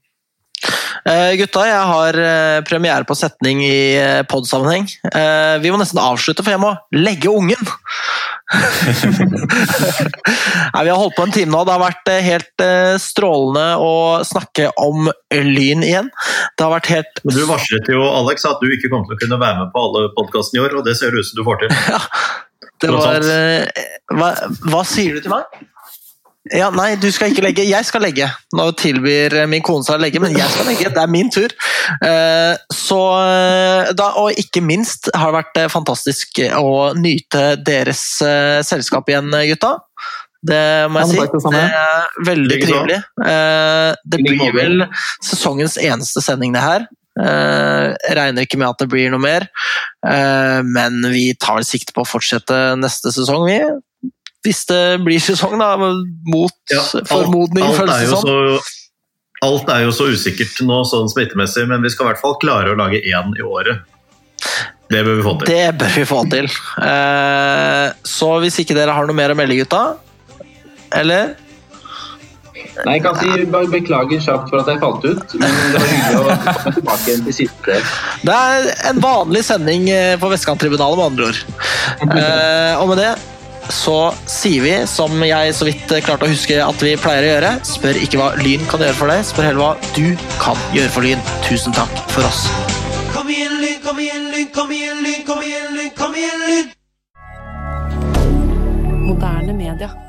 Eh, gutta, jeg har uh, premiere på setning i uh, pod-sammenheng. Uh, vi må nesten avslutte, for jeg må legge ungen! (laughs) Nei, vi har holdt på en time nå. Det har vært eh, helt eh, strålende å snakke om Lyn igjen. Det har vært helt Men Du varslet jo Alex at du ikke kom til å kunne være med på alle podkastene i år, og det ser ut som du får til. (laughs) Det var eh, hva, hva sier du til meg? Ja, nei, du skal ikke legge. Jeg skal legge. Nå tilbyr min kone seg å legge, men jeg skal legge. Det er min tur. Eh, Så eh, da, Og ikke minst har det vært eh, fantastisk å nyte deres eh, selskap igjen, gutta. Det må jeg si. det er veldig trivelig. Eh, Det blir vel sesongens eneste sending, det her. Eh, regner ikke med at det blir noe mer. Eh, Men vi tar sikte på å fortsette neste sesong, vi. Hvis det blir sesong, da. Mot Ja, alt, formodning, alt, føles er det jo som. så, alt er jo så usikkert nå sånn smittemessig, men vi skal i hvert fall klare å lage én i året. Det bør vi få til. Det bør vi få til. Eh, Så hvis ikke dere har noe mer å melde, gutta Eller? Nei, jeg kan si bare beklager kjapt for at jeg falt ut, men det var hyggelig å komme tilbake igjen til siste del. Det er en vanlig sending eh, på Vestkanttribunalet, med andre ord. (laughs) Eh, og med det så sier vi, som jeg så vidt klarte å huske at vi pleier å gjøre, spør ikke hva Lyn kan gjøre for deg, spør heller hva du kan gjøre for Lyn. Tusen takk for oss. Kom igjen, Lyn, kom igjen, Lyn, kom igjen, Lyn, kom igjen, Lyn, kom igjen, Lyn! Moderne media.